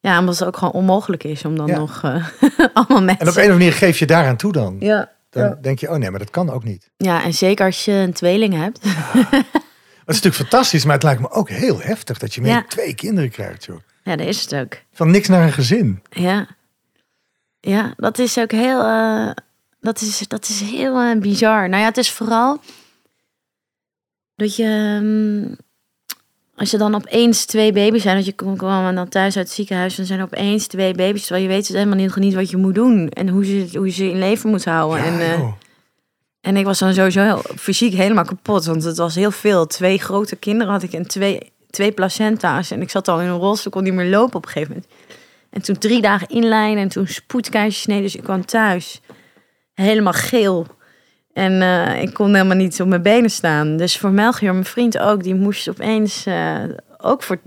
Ja, omdat het ook gewoon onmogelijk is om dan nog eh, *laughs* allemaal mensen... En op een of andere manier geef je daaraan toe dan. Ja. Dan Ja. denk je, oh nee, maar dat kan ook niet. ja, en zeker als je een tweeling hebt. Dat is natuurlijk fantastisch, maar het lijkt me ook heel heftig dat je meer Ja. twee kinderen krijgt, joh. Ja, dat is het ook. Van niks naar een gezin. Ja. Ja, dat is ook heel, eh, dat is, dat is heel eh, bizar. Nou ja, het is vooral dat je, mm, als je dan opeens twee baby's zijn, dat je komt kwam dan thuis uit het ziekenhuis en zijn er opeens twee baby's, terwijl je weet dus helemaal niet, niet wat je moet doen en hoe je, hoe je ze in leven moet houden. Ja, en, eh, en ik was dan sowieso heel, fysiek helemaal kapot, want het was heel veel. Twee grote kinderen had ik en twee, twee placenta's. En ik zat al in een rolstoel, kon niet meer lopen op een gegeven moment. En toen drie dagen inlijnen en toen spoedkeizersnee. Dus ik kwam thuis helemaal geel. En eh, ik kon helemaal niet op mijn benen staan. Dus voor Melchior, mijn vriend ook, die moest opeens... eh, ook voor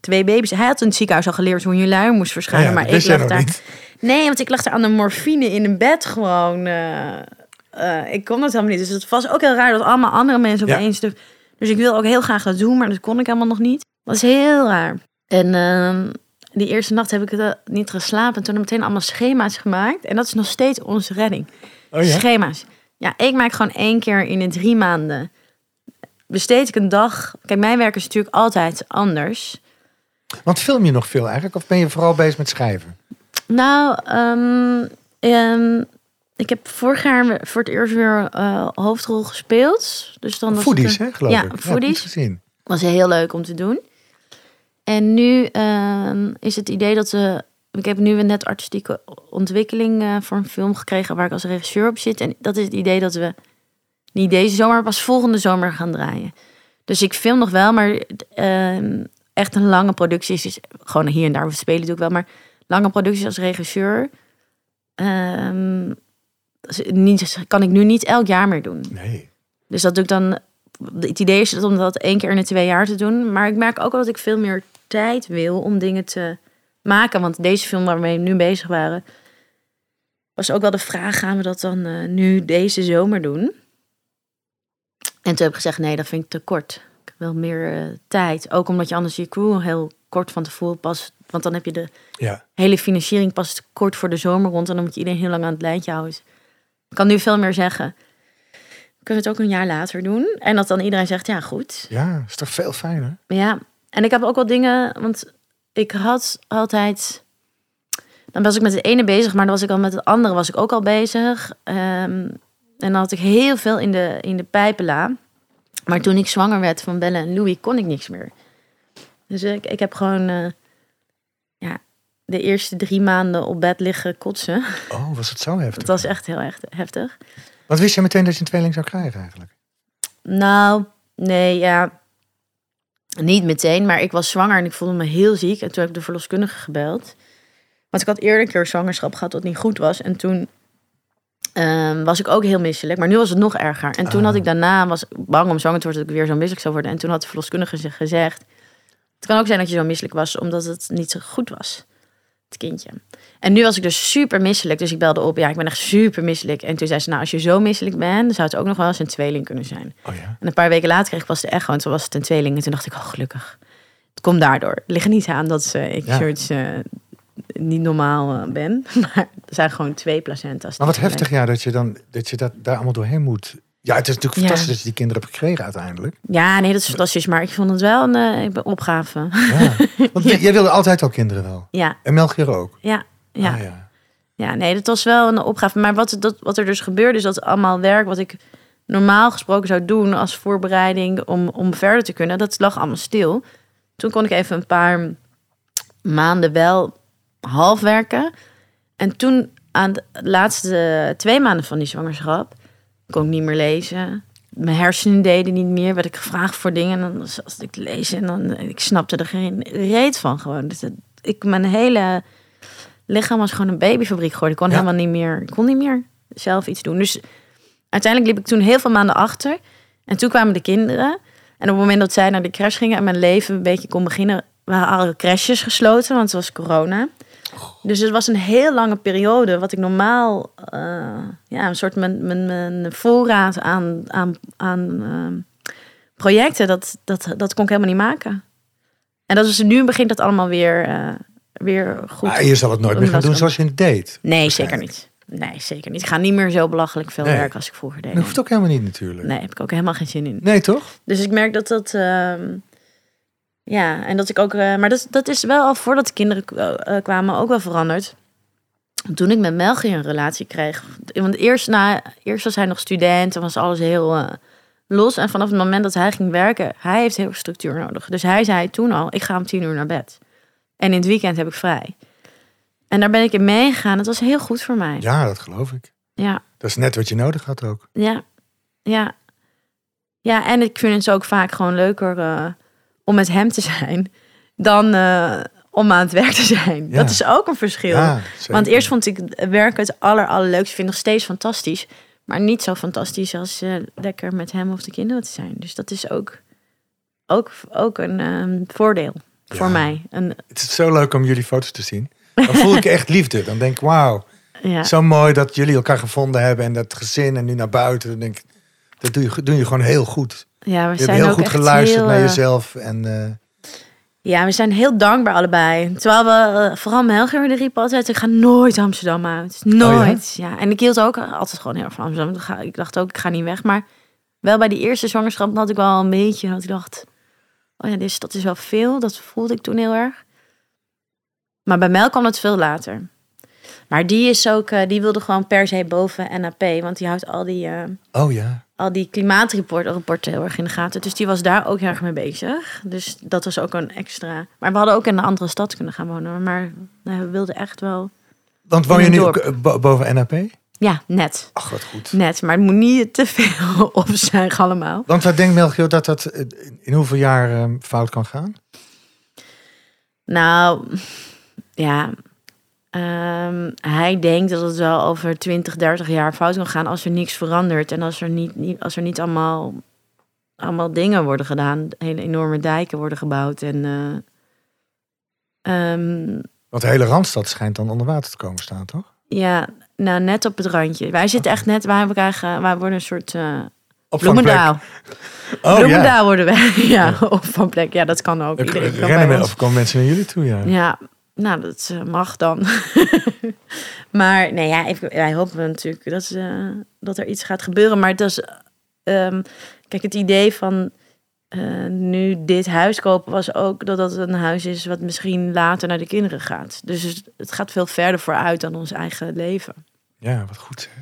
twee baby's. Hij had in het ziekenhuis al geleerd hoe je luier moest verschijnen. Ja, maar ik lag daar... niet. Nee, want ik lag daar aan de morfine in een bed gewoon. eh, ik kon dat helemaal niet. Dus het was ook heel raar dat allemaal andere mensen Ja. opeens... De, dus ik wil ook heel graag dat doen, maar dat kon ik helemaal nog niet. Dat is heel raar. En ehm, die eerste nacht heb ik het niet geslapen. En toen heb ik meteen allemaal schema's gemaakt. En dat is nog steeds onze redding. Oh ja? Schema's. Ja, ik maak gewoon één keer in de drie maanden. Besteed ik een dag. Kijk, mijn werk is natuurlijk altijd anders. Want film je nog veel eigenlijk? Of ben je vooral bezig met schrijven? Nou, ehm, ehm, ik heb vorig jaar voor het eerst weer eh, hoofdrol gespeeld. Dus dan was Foodies, hè, geloof ja, ik. Foodies. Ja, was heel leuk om te doen. En nu ehm, is het idee dat we. Ik heb nu net artistieke ontwikkeling eh, voor een film gekregen waar ik als regisseur op zit. En dat is het idee dat we niet deze zomer, maar pas volgende zomer gaan draaien. Dus ik film nog wel, maar ehm, echt een lange productie is dus gewoon hier en daar. We spelen natuurlijk wel, maar lange producties als regisseur. ehm, niet, kan ik nu niet elk jaar meer doen. Nee. Dus dat doe ik dan. Het idee is om dat één keer in de twee jaar te doen. Maar ik merk ook wel dat ik veel meer tijd wil om dingen te maken. Want deze film waarmee we nu bezig waren. was ook wel de vraag: gaan we dat dan eh, nu deze zomer doen? En toen heb ik gezegd: nee, dat vind ik te kort. Ik heb wel meer eh, tijd. Ook omdat je anders je crew heel kort van tevoren pas. Want dan heb je de Ja. hele financiering pas kort voor de zomer rond. En dan moet je iedereen heel lang aan het lijntje houden. Dus ik kan nu veel meer zeggen. Kunnen we het ook een jaar later doen? En dat dan iedereen zegt, ja goed. ja, is toch veel fijner? Ja, en ik heb ook wel dingen, want ik had altijd... Dan was ik met het ene bezig, maar dan was ik al met het andere was ik ook al bezig. Ehm, en dan had ik heel veel in de, in de pijpenla. Maar toen ik zwanger werd van Belle en Louis, kon ik niks meer. Dus ik, ik heb gewoon eh, ja, de eerste drie maanden op bed liggen kotsen. Oh, was het zo heftig? *laughs* Dat was echt heel erg heftig. Wat wist je meteen dat je een tweeling zou krijgen eigenlijk? Nou, nee, ja. Niet meteen, maar ik was zwanger en ik voelde me heel ziek. En toen heb ik de verloskundige gebeld. Want ik had eerder een keer zwangerschap gehad dat niet goed was. En toen ehm, was ik ook heel misselijk. Maar nu was het nog erger. En toen Ah. had ik daarna, was bang om zwanger te worden, dat ik weer zo misselijk zou worden. En toen had de verloskundige gezegd... Het kan ook zijn dat je zo misselijk was, omdat het niet zo goed was. Het kindje. En nu was ik dus super misselijk. Dus ik belde op. Ja, ik ben echt super misselijk. En toen zei ze, nou, als je zo misselijk bent... dan zou het ook nog wel eens een tweeling kunnen zijn. Oh ja. En een paar weken later kreeg ik pas de echo. En toen was het een tweeling. En toen dacht ik, oh, gelukkig. Het komt daardoor. Het ligt niet aan dat eh, ik Ja. soort eh, niet normaal eh, ben. *laughs* Maar er zijn gewoon twee placenta's. Maar wat heftig, ja, dat je, dan, dat je dat daar allemaal doorheen moet. Ja, het is natuurlijk Ja. fantastisch dat je die kinderen hebt gekregen uiteindelijk. Ja, nee, dat is fantastisch. Maar ik vond het wel een eh, opgave. Ja. Want *laughs* jij wilde altijd al kinderen wel. ja, En Melchior ook. ja, ja. Ah, ja. Ja, nee, dat was wel een opgave. Maar wat, dat, wat er dus gebeurde, is dat allemaal werk wat ik normaal gesproken zou doen als voorbereiding om, om verder te kunnen, dat lag allemaal stil. Toen kon ik even een paar maanden wel half werken. En toen aan de laatste twee maanden van die zwangerschap kon ik niet meer lezen. Mijn hersenen deden niet meer. Werd ik gevraagd voor dingen. En dan zat ik te lezen en dan ik snapte er geen reet van gewoon. Dus ik, mijn hele lichaam was gewoon een babyfabriek geworden. Ik kon Ja. helemaal niet meer. Ik kon niet meer. zelf iets doen. Dus uiteindelijk liep ik toen heel veel maanden achter. En toen kwamen de kinderen. En op het moment dat zij naar de crash gingen en mijn leven een beetje kon beginnen, waren alle crashes gesloten, want het was corona. Dus het was een heel lange periode, wat ik normaal, eh, ja, een soort mijn, mijn, mijn voorraad aan, aan, aan ehm, projecten, dat, dat, dat kon ik helemaal niet maken. En dat is nu begint dat allemaal weer, eh, weer goed. Maar je zal het nooit meer gaan doen zoals je het deed. Nee, zeker niet. Nee, zeker niet. Ik ga niet meer zo belachelijk veel Nee. werken als ik vroeger deed. Dat hoeft ook helemaal niet natuurlijk. Nee, heb ik ook helemaal geen zin in. Nee, toch? Dus ik merk dat dat. ehm, ja, en dat ik ook. eh, maar dat, dat is wel al voordat de kinderen eh, eh, kwamen ook wel veranderd. Toen ik met Melgie een relatie kreeg. Want eerst, na, eerst was hij nog student en was alles heel los. En vanaf het moment dat hij ging werken, hij heeft heel veel structuur nodig. Dus hij zei toen al: ik ga om tien uur naar bed. En in het weekend heb ik vrij. En daar ben ik in meegegaan. Het was heel goed voor mij. Ja, dat geloof ik. ja. Dat is net wat je nodig had ook. Ja, ja. Ja, en ik vind het ook vaak gewoon leuker eh, om met hem te zijn *laughs* dan eh, om aan het werk te zijn. Ja. Dat is ook een verschil. Ja. Want eerst vond ik werken het aller, allerleukste. Ik vind nog steeds fantastisch. Maar niet zo fantastisch als eh, lekker met hem of de kinderen te zijn. Dus dat is ook, ook, ook een ehm, voordeel voor mij. Een, Het is zo leuk om jullie foto's te zien. Dan voel ik *laughs* echt liefde. Dan denk ik, wauw, ja. zo mooi dat jullie elkaar gevonden hebben. En dat gezin en nu naar buiten. Dan denk ik, dat doe je, doe je gewoon heel goed. ja, we Je hebt zijn heel ook goed echt geluisterd heel, naar eh, jezelf. En eh, Ja, we zijn heel dankbaar allebei. Terwijl we, eh, vooral Melchior, die riep altijd, ik ga nooit Amsterdam uit. Nooit. ja? en ik hield ook altijd gewoon heel erg van Amsterdam. Ik dacht ook, ik ga niet weg. Maar wel bij die eerste zwangerschap had ik wel een beetje, dat ik dacht, oh ja, is, dat is wel veel. Dat voelde ik toen heel erg. Maar bij Mel kwam het veel later. Maar die is ook, eh, die wilde gewoon per se boven NAP. Want die houdt al die, eh, oh ja. al die klimaatrapporten heel erg in de gaten. Dus die was daar ook heel erg mee bezig. Dus dat was ook een extra. Maar we hadden ook in een andere stad kunnen gaan wonen. Maar nou, we wilden echt wel. Want woon je nu eh, boven NAP? Ja, net. Ach, wat goed. Net. Maar het moet niet te veel *laughs* opzuigen allemaal. Want wat denkt Melchior dat dat in hoeveel jaar eh, fout kan gaan? Nou, ja. ehm, hij denkt dat het wel over 20, 30 jaar fout kan gaan als er niks verandert. En als er niet, niet, als er niet allemaal, allemaal dingen worden gedaan. Hele enorme dijken worden gebouwd. En ehm, Want de hele Randstad schijnt dan onder water te komen staan, toch? Ja, nou net op het randje. Wij zitten echt net, wij krijgen, wij worden een soort Opvangplek. Bloemendaal. Oh Bloemendaal ja. worden wij. *laughs* Ja, opvangplek. Ja, dat kan ook. Iedereen kan bij rennen of komen mensen naar jullie toe, ja. Ja, nou, dat eh, mag dan. *laughs* maar nee, ja, ik, wij hopen natuurlijk dat, eh, dat er iets gaat gebeuren. Maar het is, ehm, kijk, het idee van nu dit huis kopen was ook dat dat een huis is wat misschien later naar de kinderen gaat. Dus het gaat veel verder vooruit dan ons eigen leven. Ja, wat goed. Hè?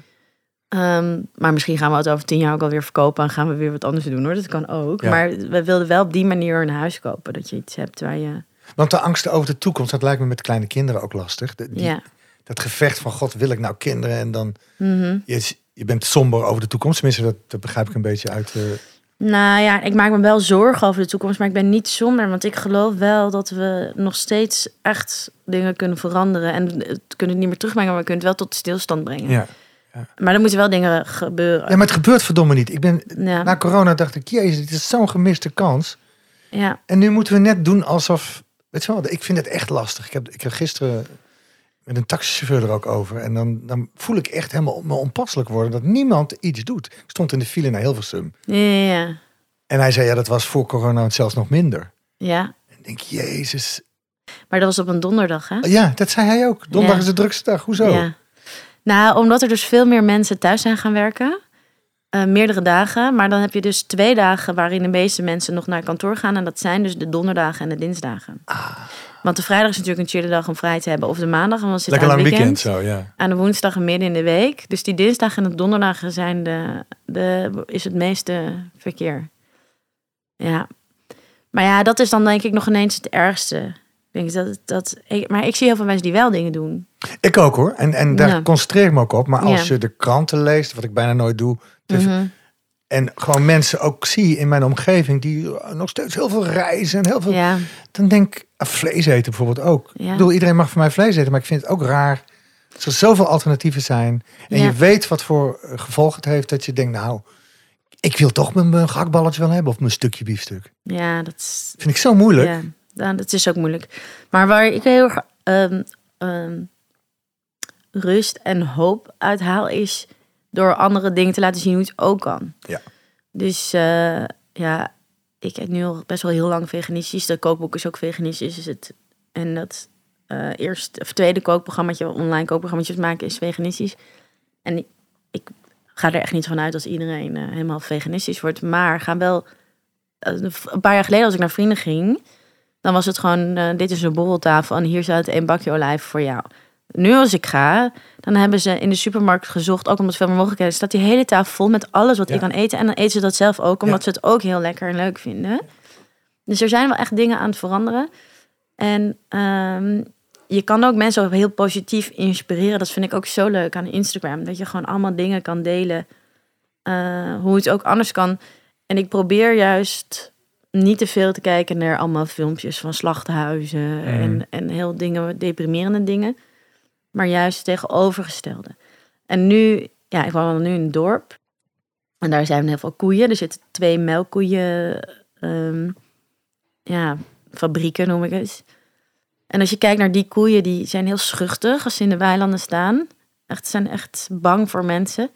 Ehm, maar misschien gaan we het over tien jaar ook alweer verkopen en gaan we weer wat anders doen hoor. Dat kan ook. Ja. Maar we wilden wel op die manier een huis kopen. Dat je iets hebt waar je. Want de angst over de toekomst, dat lijkt me met kleine kinderen ook lastig. De- die- Ja. Dat gevecht van, god, wil ik nou kinderen? En dan, Mhm. je, je bent somber over de toekomst. Tenminste, dat, dat begrijp ik een beetje uit. eh, Nou ja, ik maak me wel zorgen over de toekomst, maar ik ben niet somber. Want ik geloof wel dat we nog steeds echt dingen kunnen veranderen. En het kunnen niet meer terugbrengen, maar we kunnen het wel tot stilstand brengen. ja. Maar er moeten wel dingen gebeuren. ja, maar het gebeurt verdomme niet. Ik ben, Ja. Na corona dacht ik, jezus, dit is zo'n gemiste kans. ja. En nu moeten we net doen alsof... Weet je wel, ik vind het echt lastig. Ik heb, ik heb gisteren met een taxichauffeur er ook over. En dan, dan voel ik echt helemaal me onpasselijk worden dat niemand iets doet. Ik stond in de file naar Hilversum. Ja. En hij zei, ja, dat was voor corona zelfs nog minder. ja. En ik denk, jezus. Maar dat was op een donderdag, hè? Ja, dat zei hij ook. Donderdag Ja. is de drukste dag. Hoezo? Ja. Nou, omdat er dus veel meer mensen thuis zijn gaan werken. Eh, meerdere dagen. Maar dan heb je dus twee dagen waarin de meeste mensen nog naar kantoor gaan. En dat zijn dus de donderdagen en de dinsdagen. Want de vrijdag is natuurlijk een chille dag om vrij te hebben. Of de maandag, want zitten Lekker aan lang het weekend. weekend. zo, ja. Aan de woensdag en midden in de week. Dus die dinsdag en de donderdagen zijn de, de, is het meeste verkeer. Ja. Maar ja, dat is dan denk ik nog ineens het ergste. Ik denk dat, dat, maar ik zie heel veel mensen die wel dingen doen. Ik ook hoor. En, en daar Ja. concentreer ik me ook op. Maar als Ja. je de kranten leest, wat ik bijna nooit doe. Te- Mhm. En gewoon mensen ook zie in mijn omgeving die nog steeds heel veel reizen en heel veel. Ja, Dan denk ik, ah, vlees eten bijvoorbeeld ook. Ja. Ik bedoel, iedereen mag van mij vlees eten, maar ik vind het ook raar Als er zoveel alternatieven zijn en Ja. je weet wat voor eh, gevolgen het heeft, dat je denkt, nou, ik wil toch mijn, mijn gehaktballetje wel hebben of mijn stukje biefstuk. Ja, dat is, Vind ik zo moeilijk. ja, ja, dat is ook moeilijk. Maar waar ik heel erg ehm, ehm, rust en hoop uithaal is door andere dingen te laten zien hoe het ook kan. Ja. Dus eh, ja, ik heb nu al best wel heel lang veganistisch. De kookboek is ook veganistisch. Is het, en dat eh eerst of tweede kookprogrammaatje, online kookprogrammaatjes maken is veganistisch. En ik, ik ga er echt niet van uit dat iedereen eh, helemaal veganistisch wordt. Maar ga wel. een paar jaar geleden als ik naar vrienden ging, dan was het gewoon: dit is een borreltafel en hier staat één bakje olijven voor jou. Nu als ik ga, dan hebben ze in de supermarkt gezocht, ook omdat veel meer mogelijkheden, staat die hele tafel vol met alles wat Ja. je kan eten. En dan eten ze dat zelf ook, omdat Ja. ze het ook heel lekker en leuk vinden. Dus er zijn wel echt dingen aan het veranderen. En ehm, je kan ook mensen ook heel positief inspireren. Dat vind ik ook zo leuk aan Instagram. Dat je gewoon allemaal dingen kan delen. eh, hoe het ook anders kan. En ik probeer juist niet te veel te kijken naar allemaal filmpjes van slachthuizen. En, en heel dingen, deprimerende dingen. Maar juist tegenovergestelde. En nu, ja, ik woon nu in een dorp. En daar zijn heel veel koeien. Er zitten twee melkkoeien, ehm, ja, fabrieken noem ik het. En als je kijkt naar die koeien, die zijn heel schuchtig als ze in de weilanden staan. Echt, ze zijn echt bang voor mensen. En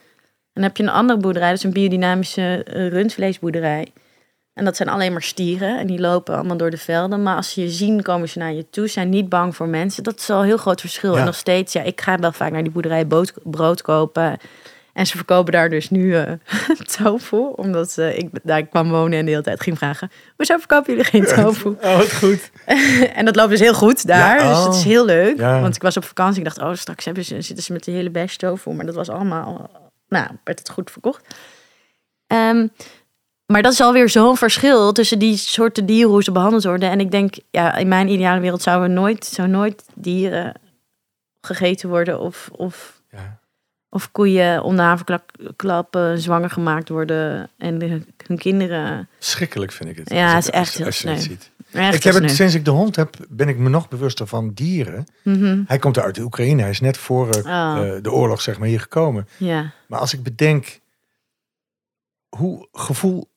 dan heb je een andere boerderij, dat is een biodynamische eh, rundvleesboerderij. En dat zijn alleen maar stieren en die lopen allemaal door de velden. Maar als ze je zien, komen ze naar je toe, zijn niet bang voor mensen. Dat is al een heel groot verschil. Ja. En nog steeds, ja, ik ga wel vaak naar die boerderij brood, kopen. En ze verkopen daar dus nu eh *laughs* tofu. Omdat ik daar kwam wonen en de hele tijd ging vragen... Hoezo verkopen jullie geen *laughs* tofu? Oh, wat goed. *laughs* en dat loopt dus heel goed daar. Ja, Dus oh. dat is heel leuk. Ja. Want ik was op vakantie. Ik dacht, oh, straks hebben ze, zitten ze met de hele bash tofu. Maar dat was allemaal... Nou, werd het goed verkocht. Ehm, maar dat is alweer zo'n verschil tussen die soorten dieren, hoe ze behandeld worden. En ik denk, ja, in mijn ideale wereld zouden nooit, zou nooit dieren gegeten worden of, of, Ja. of koeien om de zwanger gemaakt worden en de- hun kinderen. Schrikkelijk vind ik het. Ja, het is echt heel sneu. ziet. Echt Ik heb het, sinds ik de hond heb, ben ik me nog bewuster van dieren. Mhm. Hij komt uit de Oekraïne. Hij is net voor eh, Oh. eh, de oorlog zeg maar, hier gekomen. Ja, Maar als ik bedenk hoe gevoel...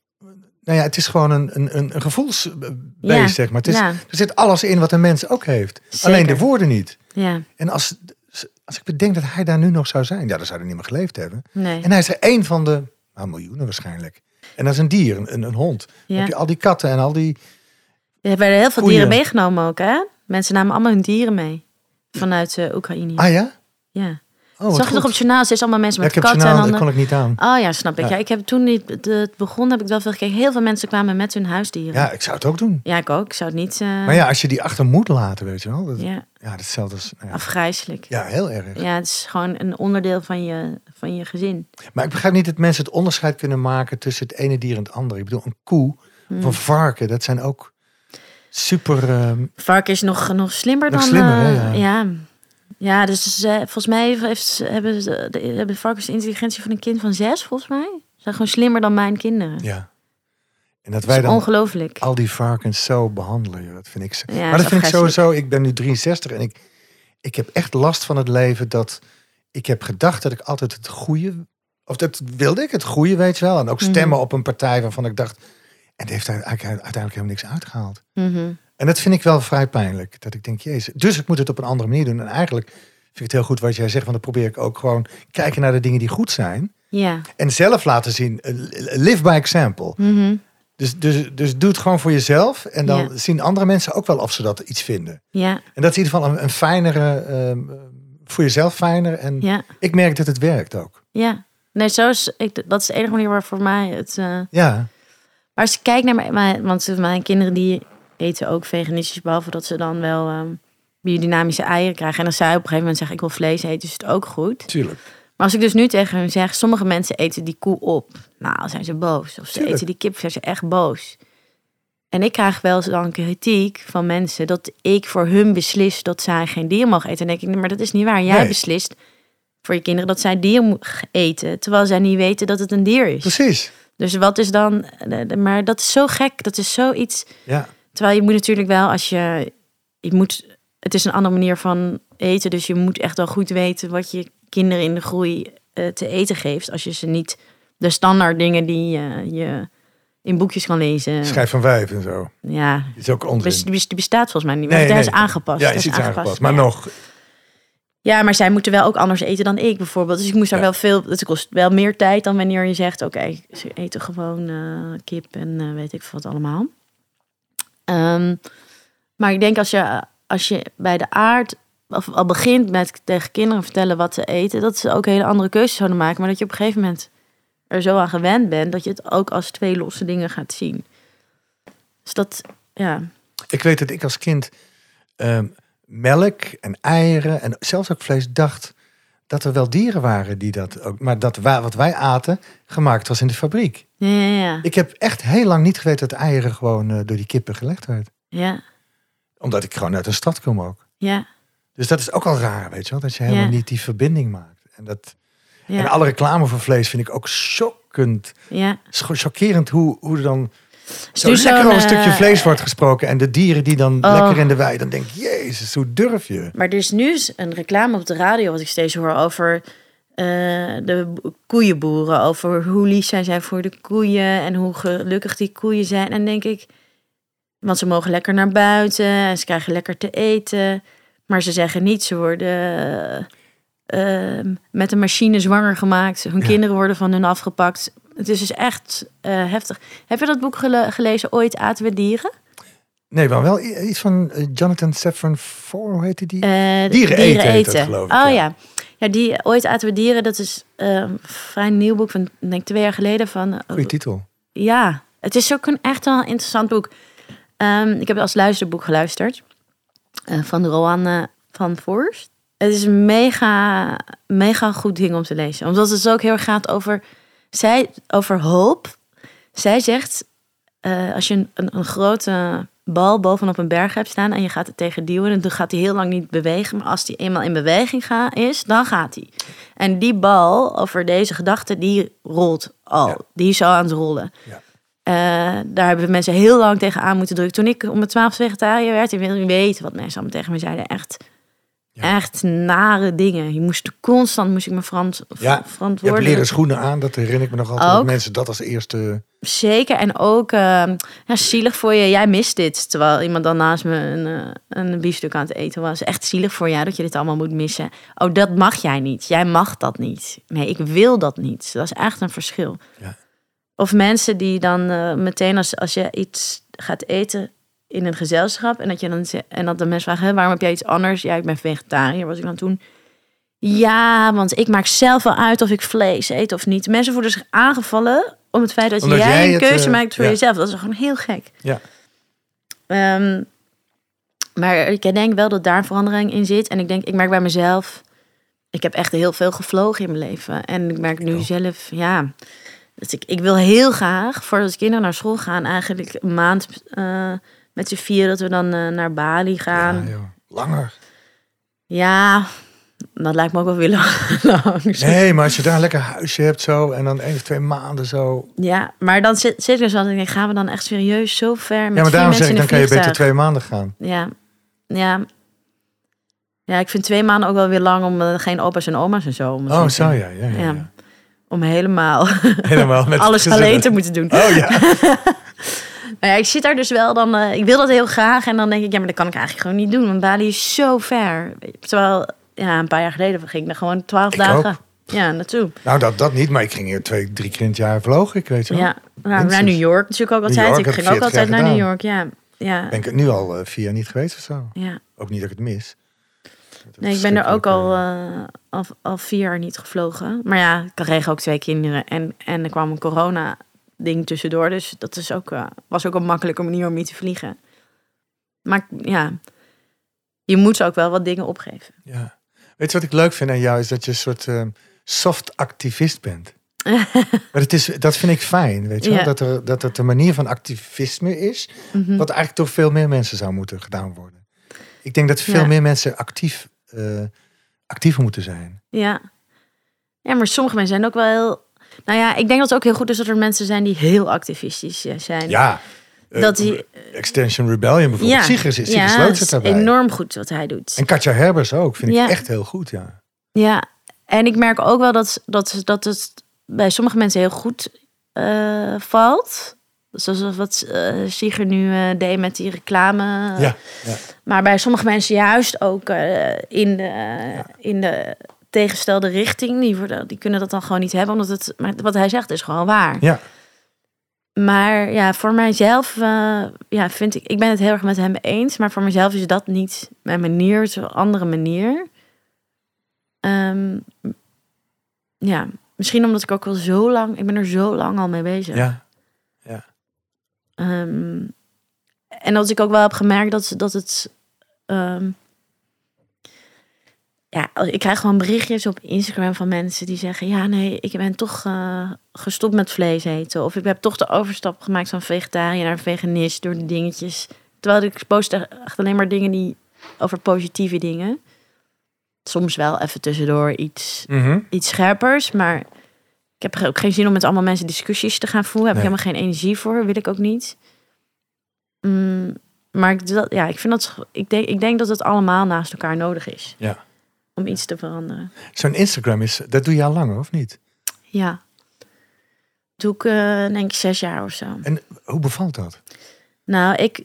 Nou ja, het is gewoon een, een, een, een gevoelsbeest, Ja, zeg maar. Het is, ja. Er zit alles in wat een mens ook heeft. Zeker. Alleen de woorden niet. ja, En als, als ik bedenk dat hij daar nu nog zou zijn... Ja, dan zou hij niet meer geleefd hebben. nee. En hij is er één van de nou, miljoenen waarschijnlijk. En dat is een dier, een, een, hond. Dan heb je al die katten en al die... Er werden heel veel Koeien. dieren meegenomen ook, hè? Mensen namen allemaal hun dieren mee. Vanuit eh, Oekraïne. Ah ja? ja. Oh, Zag je toch op het journaal? Er is allemaal mensen Ja, met ik heb katten journaal, en dat dan... kon ik niet aan. Oh ja, snap ik. Ja. Ja. ik heb toen niet, het- begon, heb ik wel veel gekeken. Heel veel mensen kwamen met hun huisdieren. Ja, ik zou het ook doen. Ja, ik ook. Ik zou het niet... eh, Maar ja, als je die achter moet laten, weet je wel. Dat, ja. ja, hetzelfde als... Nou ja. afgrijzelijk. Ja. ja, heel erg. het is gewoon een onderdeel van je, van je gezin. Maar ik begrijp niet dat mensen het onderscheid kunnen maken tussen het ene dier en het andere. Ik bedoel, een koe Hmm. of een varken, dat zijn ook super... ehm, Varken is nog, nog slimmer Nog dan... slimmer, hè, eh, ja. ja. Ja, dus eh, volgens mij heeft, hebben, ze- de, hebben varkens de intelligentie van een kind van zes, volgens mij. Ze zijn gewoon slimmer dan mijn kinderen. ja. En dat wij dan ongelooflijk. al die varkens zo behandelen, joh, dat vind ik zo. Ja, maar dat vind ik sowieso, ik ben nu 63 en ik, ik heb echt last van het leven dat ik heb gedacht dat ik altijd het goede, of dat wilde ik, het goede, weet je wel. En ook Mhm. stemmen op een partij waarvan ik dacht, en het heeft uiteindelijk helemaal niks uitgehaald. Mhm. En dat vind ik wel vrij pijnlijk. Dat ik denk, jezus. Dus ik moet het op een andere manier doen. En eigenlijk vind ik het heel goed wat jij zegt. Want dan probeer ik ook gewoon kijken naar de dingen die goed zijn. Ja. En zelf laten zien. eh, Live by example. Mhm. Dus, dus, dus doe het gewoon voor jezelf. En dan Ja. zien andere mensen ook wel of ze dat iets vinden. Ja. En dat is in ieder geval een, een fijnere, ehm, voor jezelf fijner. En Ja. ik merk dat het werkt ook. Ja. Nee, zo is, ik, dat is de enige manier waar voor mij het... eh, Ja, Maar als ik kijk naar mijn- want mijn kinderen die eten ook veganistisch, behalve dat ze dan wel ehm, biodynamische eieren krijgen. En als zij op een gegeven moment zeggen ik wil vlees eten, is het ook goed. tuurlijk. Maar als ik dus nu tegen hun zeg, sommige mensen eten die koe op. Nou, zijn ze boos. Of ze Tuurlijk. eten die kip, zijn ze echt boos. En ik krijg wel eens dan kritiek van mensen dat ik voor hun beslis dat zij geen dier mogen eten. En dan denk ik, maar dat is niet waar. Jij Nee. beslist voor je kinderen dat zij dier eten, terwijl zij niet weten dat het een dier is. Precies. Dus wat is dan. de- Maar dat is zo gek. Dat is zoiets. Ja, Terwijl je moet natuurlijk wel, als je. Je moet het is een andere manier van eten. Dus je moet echt wel goed weten wat je kinderen in de groei eh, te eten geeft. Als je ze niet de standaard dingen die je in boekjes kan lezen. Schijf van vijf en zo. Ja, is ook onzin. die bestaat volgens mij niet meer. Nee, nee. is aangepast. Ja, Dat is iets aangepast. Maar ja. nog, Ja, maar zij moeten wel ook anders eten dan ik bijvoorbeeld. Dus ik moest daar Ja. wel veel... Het kost wel meer tijd dan wanneer je zegt... Oké, ze eten gewoon eh, kip en eh, weet ik veel wat allemaal. Ehm, maar ik denk als je, als je bij de aard... Of al begint met tegen kinderen vertellen wat ze eten... dat ze ook hele andere keuzes zouden maken. Maar dat je op een gegeven moment er zo aan gewend bent... dat je het ook als twee losse dingen gaat zien. Dus dat, ja... ik weet dat ik als kind ehm, melk en eieren en zelfs ook vlees dacht dat er wel dieren waren die dat ook, maar dat wa- wat wij aten gemaakt was in de fabriek. Ja, ja, ja. Ik heb echt heel lang niet geweten dat eieren gewoon eh, door die kippen gelegd werd. Ja, Omdat ik gewoon uit een stad kom ook. ja, Dus dat is ook al raar, weet je wel, dat je helemaal niet die verbinding maakt. En, dat, en alle reclame voor vlees vind ik ook shockend. ja. Scho- Chockerend hoe, hoe er dan zo nu lekker over een stukje eh, vlees wordt gesproken. En de dieren die dan Oh. lekker in de wei, dan denk ik, jezus, hoe durf je? Maar er is nu een reclame op de radio, wat ik steeds hoor, over eh, de bo- koeienboeren. Over hoe lief zij zijn voor de koeien en hoe gelukkig die koeien zijn. En denk ik, want ze mogen lekker naar buiten en ze krijgen lekker te eten. Maar ze zeggen niet, ze worden eh, met een machine zwanger gemaakt. Hun Ja. kinderen worden van hun afgepakt. Het is dus echt eh, heftig. Heb je dat boek gele- gelezen, Ooit aten we dieren? Nee, maar wel iets van eh, Jonathan Safran Foer, hoe heette die? Eh, Dieren eten heet geloof ik, Oh ja. ja. ja. die Ooit aten we dieren. Dat is een vrij nieuw boek van, denk ik, twee jaar geleden. Van, Goeie titel. ja, het is ook een echt wel interessant boek. Ehm, ik heb het als luisterboek geluisterd. van Roanne van Voorst. Het is een mega, mega goed ding om te lezen. Omdat het ook heel erg gaat over, zij, over hoop. Zij zegt, eh, als je een, een, een grote bal bovenop een berg hebt staan... en je gaat het tegen duwen, dan gaat hij heel lang niet bewegen. Maar als die eenmaal in beweging ga, is, dan gaat hij. En die bal, over deze gedachte, die rolt al. Ja. Die is al aan het rollen. Ja. Eh, daar hebben mensen heel lang tegen aan moeten drukken. Toen ik om het twaalf vegetariër werd, ik niet weten wat mensen allemaal tegen me zeiden. Echt, Ja. echt nare dingen. Je moest constant, moest ik me verant, Ja, Je hebt leren schoenen aan, dat herinner ik me nog altijd. Ook. Dat mensen dat als eerste... Zeker. En ook eh, ja, zielig voor je. Jij mist dit. Terwijl iemand dan naast me een, eh, een biefstuk aan het eten was. Echt zielig voor jou dat je dit allemaal moet missen. Oh, dat mag jij niet. Jij mag dat niet. Nee, ik wil dat niet. Dat is echt een verschil. Ja. Of mensen die dan eh, meteen als, als je iets gaat eten in een gezelschap. En dat, je dan, en dat de mensen vragen, "Hè, waarom heb jij iets anders? Ja, ik ben vegetariër, was ik dan toen. Ja, want ik maak zelf wel uit of ik vlees eet of niet. Mensen voelen zich aangevallen om het feit dat Omdat jij, jij een keuze eh, maakt voor ja. jezelf. Dat is gewoon heel gek. Ja. Ehm, maar ik denk wel dat daar een verandering in zit. En ik denk, ik merk bij mezelf, ik heb echt heel veel gevlogen in mijn leven. En ik merk nu zelf, ja, dat ik, ik wil heel graag, voordat de kinderen naar school gaan, eigenlijk een maand eh, met z'n vier dat we dan eh, naar Bali gaan. Ja, joh. Langer. Ja, dat lijkt me ook wel weer lang. *laughs* lang. Nee, maar als je daar een lekker huisje hebt zo... en dan één of twee maanden zo... Ja, maar dan zit, zit ik dus altijd en denk, gaan we dan echt serieus zo ver met Ja, maar daarom zeg ik, dan kan je beter twee maanden gaan. Ja, ja. Ja, ik vind twee maanden ook wel weer lang om eh, geen opa's en oma's en zo. Om, Oh, zo ja. ja, ja, om helemaal Helemaal *laughs* met alles alleen te moeten doen. Oh ja. *laughs* Nou ja, ik zit daar dus wel dan... eh, ik wil dat heel graag en dan denk ik, ja, maar dat kan ik eigenlijk gewoon niet doen. Want Bali is zo ver. Terwijl, ja, een paar jaar geleden ging ik er gewoon twaalf dagen ook. ja, naartoe. Nou, dat, dat niet, maar ik ging hier twee, drie keer in het jaar vlogen, ik weet je wel. Ja, nou, naar. New York natuurlijk ook altijd. York ik ging ook 40 altijd naar New. York, ja. Ja, Ben ik nu al eh, vier jaar niet geweest of zo. ja. Ook niet dat ik het mis. Nee, ik ben er ook al, eh, al, al vier jaar niet gevlogen. Maar ja, ik kreeg ook twee kinderen. En, en er kwam een corona-ding tussendoor. Dus dat is ook, eh, was ook een makkelijke manier om niet te vliegen. Maar ja, je moet ook wel wat dingen opgeven. Ja. Weet je wat ik leuk vind aan jou? Is dat je een soort eh, soft activist bent. *laughs* maar het is, dat vind ik fijn, weet je wel? Ja. Dat, er, dat het een manier van activisme is... Mhm. wat eigenlijk door veel meer mensen zou moeten gedaan worden. Ik denk dat veel Ja. meer mensen actief, eh, actiever moeten zijn. Ja. ja, maar sommige mensen zijn ook wel heel... Nou ja, ik denk dat het ook heel goed is dat er mensen zijn die heel activistisch eh, zijn. Ja. eh, Dat die, Extension Rebellion bijvoorbeeld. Ja, zit is daarbij. enorm goed wat hij doet. En Katja Herbers ook. Vind Ja. ik echt heel goed, ja. Ja, en ik merk ook wel dat, dat, dat het bij sommige mensen heel goed eh, valt. Zoals wat Sigrid nu deed met die reclame. Ja, ja. Maar bij sommige mensen juist ook in, de, in de tegenstelde richting. Die, worden, die kunnen dat dan gewoon niet hebben. Omdat het, maar wat hij zegt is gewoon waar. ja. Maar ja, voor mijzelf eh, ja, vind ik... Ik ben het heel erg met hem eens. Maar voor mezelf is dat niet mijn manier. Het is een andere manier. Ehm, ja, misschien omdat ik ook al zo lang... Ik ben er zo lang al mee bezig. ja. Ehm, en dat ik ook wel heb gemerkt dat, dat het. ehm, ja, ik krijg gewoon berichtjes op Instagram van mensen die zeggen: Ja, nee, ik ben toch eh, gestopt met vlees eten. Of ik heb toch de overstap gemaakt van vegetariër naar veganist door de dingetjes. Terwijl ik post echt alleen maar dingen die over positieve dingen. Soms wel even tussendoor iets Mhm. iets scherpers. Maar ik heb ook geen zin om met allemaal mensen discussies te gaan voeren. Heb ik helemaal geen energie voor. Wil ik ook niet. Mm, maar ik, dat, ja, ik, vind dat, ik, denk, ik denk dat het allemaal naast elkaar nodig is. Ja. Om iets te veranderen. Zo'n Instagram is, dat doe je al langer, of niet? Ja. Doe ik eh, denk ik zes jaar of zo. En hoe bevalt dat? Nou, ik,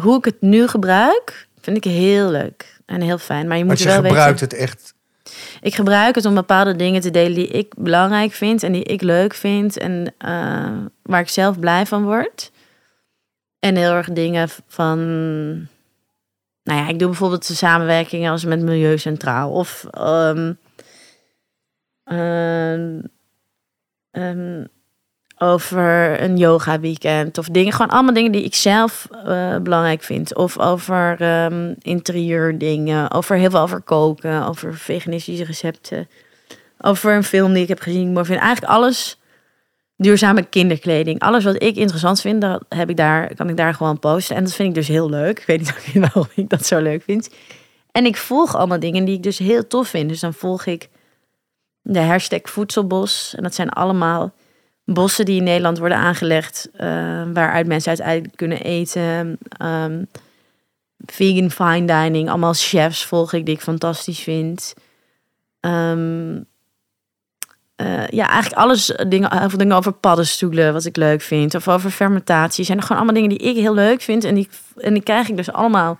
hoe ik het nu gebruik, vind ik heel leuk. En heel fijn. Maar je moet je wel gebruikt weten... het echt. Ik gebruik het om bepaalde dingen te delen die ik belangrijk vind en die ik leuk vind en eh, waar ik zelf blij van word. En heel erg dingen van. Nou ja, ik doe bijvoorbeeld de samenwerkingen als met Milieu Centraal of. ehm, ehm, ehm, over een yoga weekend of dingen, gewoon allemaal dingen die ik zelf eh, belangrijk vind. Of over interieur dingen, over heel veel over koken, over veganistische recepten, over een film die ik heb gezien. mooi vind eigenlijk alles duurzame kinderkleding, alles wat ik interessant vind, heb ik daar, kan ik daar gewoon posten. En dat vind ik dus heel leuk. Ik weet niet *laughs* waarom ik dat zo leuk vind. En ik volg allemaal dingen die ik dus heel tof vind. Dus dan volg ik de hashtag voedselbos. En dat zijn allemaal bossen die in Nederland worden aangelegd, eh, waaruit mensen uiteindelijk kunnen eten. Ehm, vegan fine dining, allemaal chefs volg ik die ik fantastisch vind. Ehm, eh, ja, eigenlijk alles eh, dingen, heel veel dingen over paddenstoelen, wat ik leuk vind, of over fermentatie. Zijn er gewoon allemaal dingen die ik heel leuk vind en die, en die krijg ik dus allemaal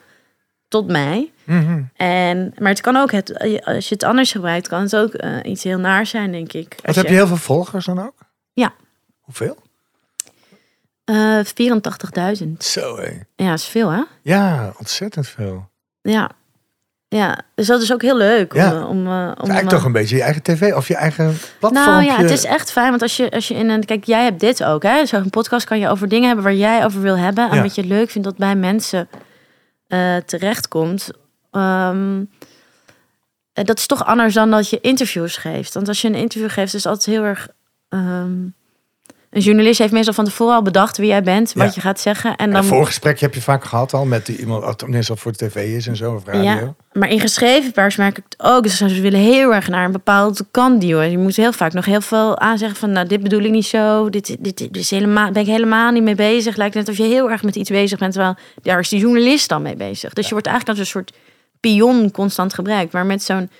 tot mij. Mhm. En, maar het kan ook, het, als je het anders gebruikt, kan het ook eh, iets heel naar zijn, denk ik. Wat heb je heel veel volgers dan ook? Ja. Hoeveel? Eh, 84.000. Zo hé. Ja, is veel hè? Ja, ontzettend veel. Ja. Ja, dus dat is ook heel leuk. Ja. Om, eh, om, eh, Het is om eigenlijk eh, toch een beetje je eigen tv of je eigen platform. Nou ja, het is echt fijn, want als je, als je in een... Kijk, jij hebt dit ook, hè? Zo'n podcast kan je over dingen hebben waar jij over wil hebben. En Ja. wat je leuk vindt dat bij mensen eh terechtkomt. Ehm, eh, dat is toch anders dan dat je interviews geeft. Want als je een interview geeft, is het altijd heel erg... ehm, een journalist heeft meestal van tevoren al bedacht wie jij bent, wat Ja. je gaat zeggen. En dan een voorgesprek heb je vaak gehad al met iemand, tenminste of voor de tv is en zo, of radio. Ja, maar in geschreven pers merk ik het ook. Dus ze willen heel erg naar een bepaalde kant duwen. Je moet heel vaak nog heel veel aanzeggen van... nou, dit bedoel ik niet zo. Dit, dit, dit is helemaal, ben ik helemaal niet mee bezig. Lijkt net of je heel erg met iets bezig bent... terwijl daar is die journalist dan mee bezig. Dus je wordt eigenlijk als een soort pion constant gebruikt. Maar met zo'n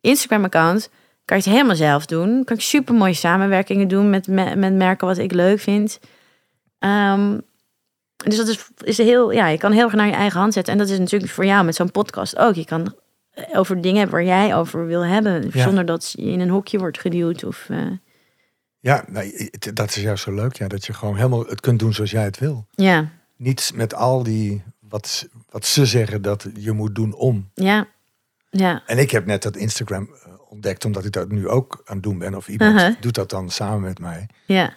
Instagram-account kan je het helemaal zelf doen. Kan ik super mooie samenwerkingen doen met, me- met merken wat ik leuk vind. Ehm, dus dat is, is heel, ja, je kan heel erg naar je eigen hand zetten. En dat is natuurlijk voor jou met zo'n podcast ook. Je kan over dingen hebben waar jij over wil hebben. Ja. Zonder dat je in een hokje wordt geduwd. Of, eh, Ja, dat is juist zo leuk. Ja, dat je gewoon helemaal het kunt doen zoals jij het wil. ja, Niet met al die, wat, ze- wat ze zeggen dat je moet doen om. ja, ja. En ik heb net dat Instagram eh, ontdekt, omdat ik dat nu ook aan het doen ben. Of iemand doet dat dan samen met mij. Ja,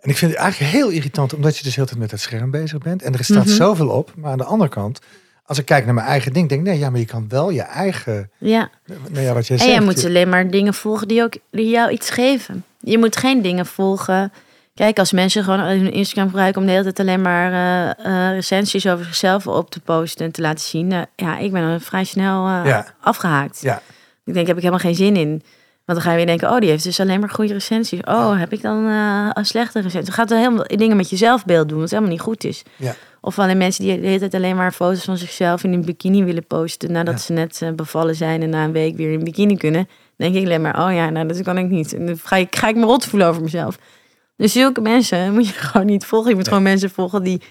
En ik vind het eigenlijk heel irritant, omdat je dus heel tijd met het scherm bezig bent. En er staat Mhm. zoveel op. Maar aan de andere kant, als ik kijk naar mijn eigen ding, denk ik, nee, ja, maar je kan wel je eigen, ja. nou ja, wat jij En zegt. jij moet je- alleen maar dingen volgen die, ook, die jou iets geven. Je moet geen dingen volgen. Kijk, als mensen gewoon hun Instagram gebruiken om de hele tijd alleen maar eh, eh, recensies over zichzelf op te posten en te laten zien. nou, ja, ik ben er vrij snel eh, Ja. afgehaakt. Ja, Ik denk, heb ik helemaal geen zin in. Want dan ga je weer denken, oh, die heeft dus alleen maar goede recensies. Oh, heb ik dan eh, een slechte recensie? Dan gaat er helemaal dingen met je zelfbeeld doen, wat helemaal niet goed is. Ja. Of alleen mensen die de hele tijd alleen maar foto's van zichzelf in een bikini willen posten. Nadat Ja. ze net eh, bevallen zijn en na een week weer in een bikini kunnen. Dan denk ik alleen maar, oh ja, nou dat kan ik niet. En dan ga ik, ga ik me rot voelen over mezelf. Dus zulke mensen *laughs* moet je gewoon niet volgen. Je moet Nee. gewoon mensen volgen die,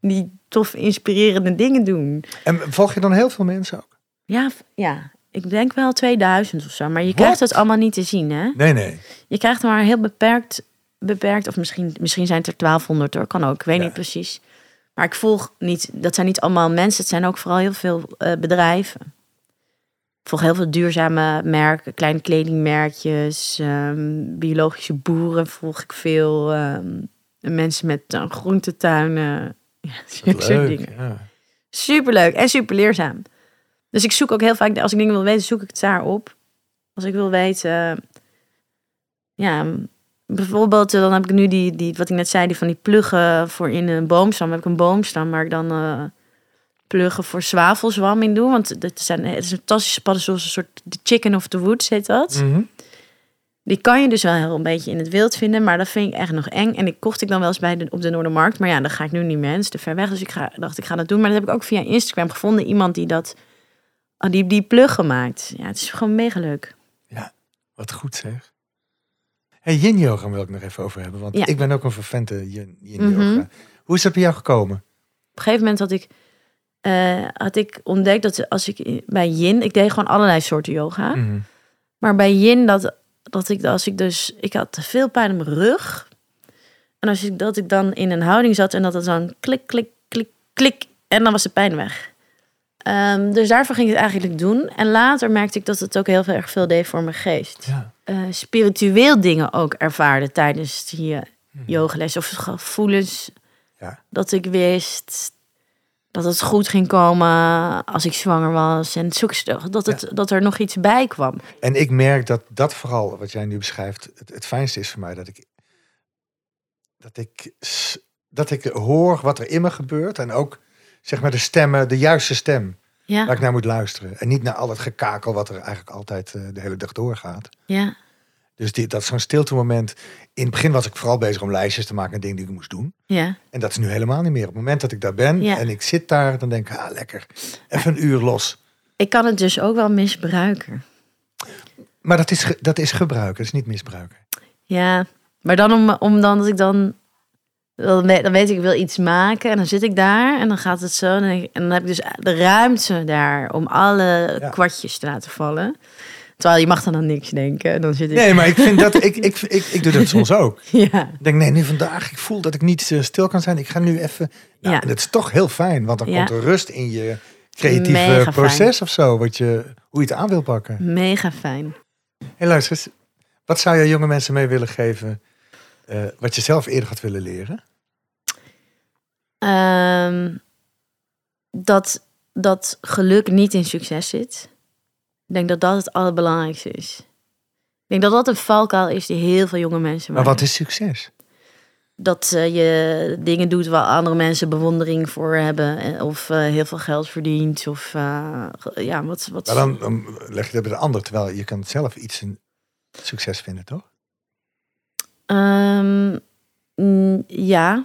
die tof inspirerende dingen doen. En volg je dan heel veel mensen ook? Ja, ja, ik denk wel 2000 of zo. Maar je krijgt het allemaal niet te zien, hè? Nee, nee. Je krijgt maar heel beperkt, beperkt of misschien, misschien zijn het er 1200 hoor, kan ook, ik weet Ja. niet precies. Maar ik volg niet, dat zijn niet allemaal mensen, het zijn ook vooral heel veel eh, bedrijven. Ik volg heel veel duurzame merken, kleine kledingmerkjes, ehm, biologische boeren volg ik veel, ehm, mensen met eh, *laughs* ja, zulke soort Leuk. dingen. Ja. Superleuk en super leerzaam. Dus ik zoek ook heel vaak, als ik dingen wil weten, zoek ik het daar op. Als ik wil weten, ja, bijvoorbeeld, eh, dan heb ik nu die, die, wat ik net zei, die van die pluggen voor in een boomstam. Dan heb ik een boomstam waar ik dan eh, pluggen voor zwavelzwam in doe. Want het, zijn, het is een fantastische paddenstoel, een soort de chicken of the woods heet dat. Mhm. Die kan je dus wel heel een beetje in het wild vinden, maar dat vind ik echt nog eng. En die kocht ik dan wel eens bij de, op de Noordermarkt. Maar ja, dan ga ik nu niet meer, het is te ver weg. Dus ik ga, dacht, ik ga dat doen. Maar dat heb ik ook via Instagram gevonden. Iemand die dat, oh, die, die pluggen maakt. Ja, het is gewoon mega leuk. Wat goed zeg. Hey, yin yoga wil ik nog even over hebben. Want Ja. ik ben ook een vervente yin, yin Mhm. yoga. Hoe is dat bij jou gekomen? Op een gegeven moment had ik, eh, had ik ontdekt dat als ik bij yin, ik deed gewoon allerlei soorten yoga. Mhm. Maar bij yin, dat, dat ik, als ik dus, ik had te veel pijn in mijn rug. En als ik, dat ik dan in een houding zat en dat het dan klik, klik, klik, klik. En dan was de pijn weg. Ehm, dus daarvoor ging ik het eigenlijk doen. En later merkte ik dat het ook heel erg veel deed voor mijn geest. Ja. Eh, spiritueel dingen ook ervaarde tijdens die uh, yogales. Of gevoelens Ja. dat ik wist dat het goed ging komen als ik zwanger was. En zoek, dat, het, dat er nog iets bij kwam. En ik merk dat dat vooral, wat jij nu beschrijft, het, het fijnste is voor mij. Dat ik, dat, ik, dat ik hoor wat er in me gebeurt. En ook, zeg maar, de stemmen, de juiste stem. Ja, Waar ik naar moet luisteren. En niet naar al het gekakel wat er eigenlijk altijd eh, de hele dag doorgaat. ja, Dus die, dat is zo'n stilte moment. In het begin was ik vooral bezig om lijstjes te maken en dingen die ik moest doen. ja. En dat is nu helemaal niet meer. Op het moment dat ik daar ben Ja. en ik zit daar, dan denk ik, ah, lekker. Even een uur los. Ik kan het dus ook wel misbruiken. Maar dat is, dat is gebruiken, dat is niet misbruiken. Ja, maar dan om, om dan dat ik dan... Dan weet, dan weet ik, ik wil iets maken en dan zit ik daar en dan gaat het zo. En dan, denk ik- en dan heb ik dus de ruimte daar om alle Ja. kwartjes te laten vallen. Terwijl je mag dan aan niks denken. Dan zit ik... Nee, maar ik vind dat, ik, ik, ik, ik doe dat soms *laughs* ook. Ja, Ik denk, nee, nu vandaag, ik voel dat ik niet eh, stil kan zijn. Ik ga nu even. Nou, Ja. En dat is toch heel fijn, want dan Ja. komt er rust in je creatieve Mega fijn. proces of zo. Wat je, hoe je het aan wil pakken. mega fijn. Hé, luister eens. Wat zou je jonge mensen mee willen geven? Eh, wat je zelf eerder had willen leren? Ehm, dat, dat geluk niet in succes zit. Ik denk dat dat het allerbelangrijkste is. Ik denk dat dat een valkuil is die heel veel jonge mensen Maar maken. wat is succes? Dat eh, je dingen doet waar andere mensen bewondering voor hebben. eh, Of heel veel geld verdient. Of ja, wat... wat Maar dan, dan leg je dat bij de ander, terwijl je kan zelf iets een succes vinden, toch? Ehm, mm, ja,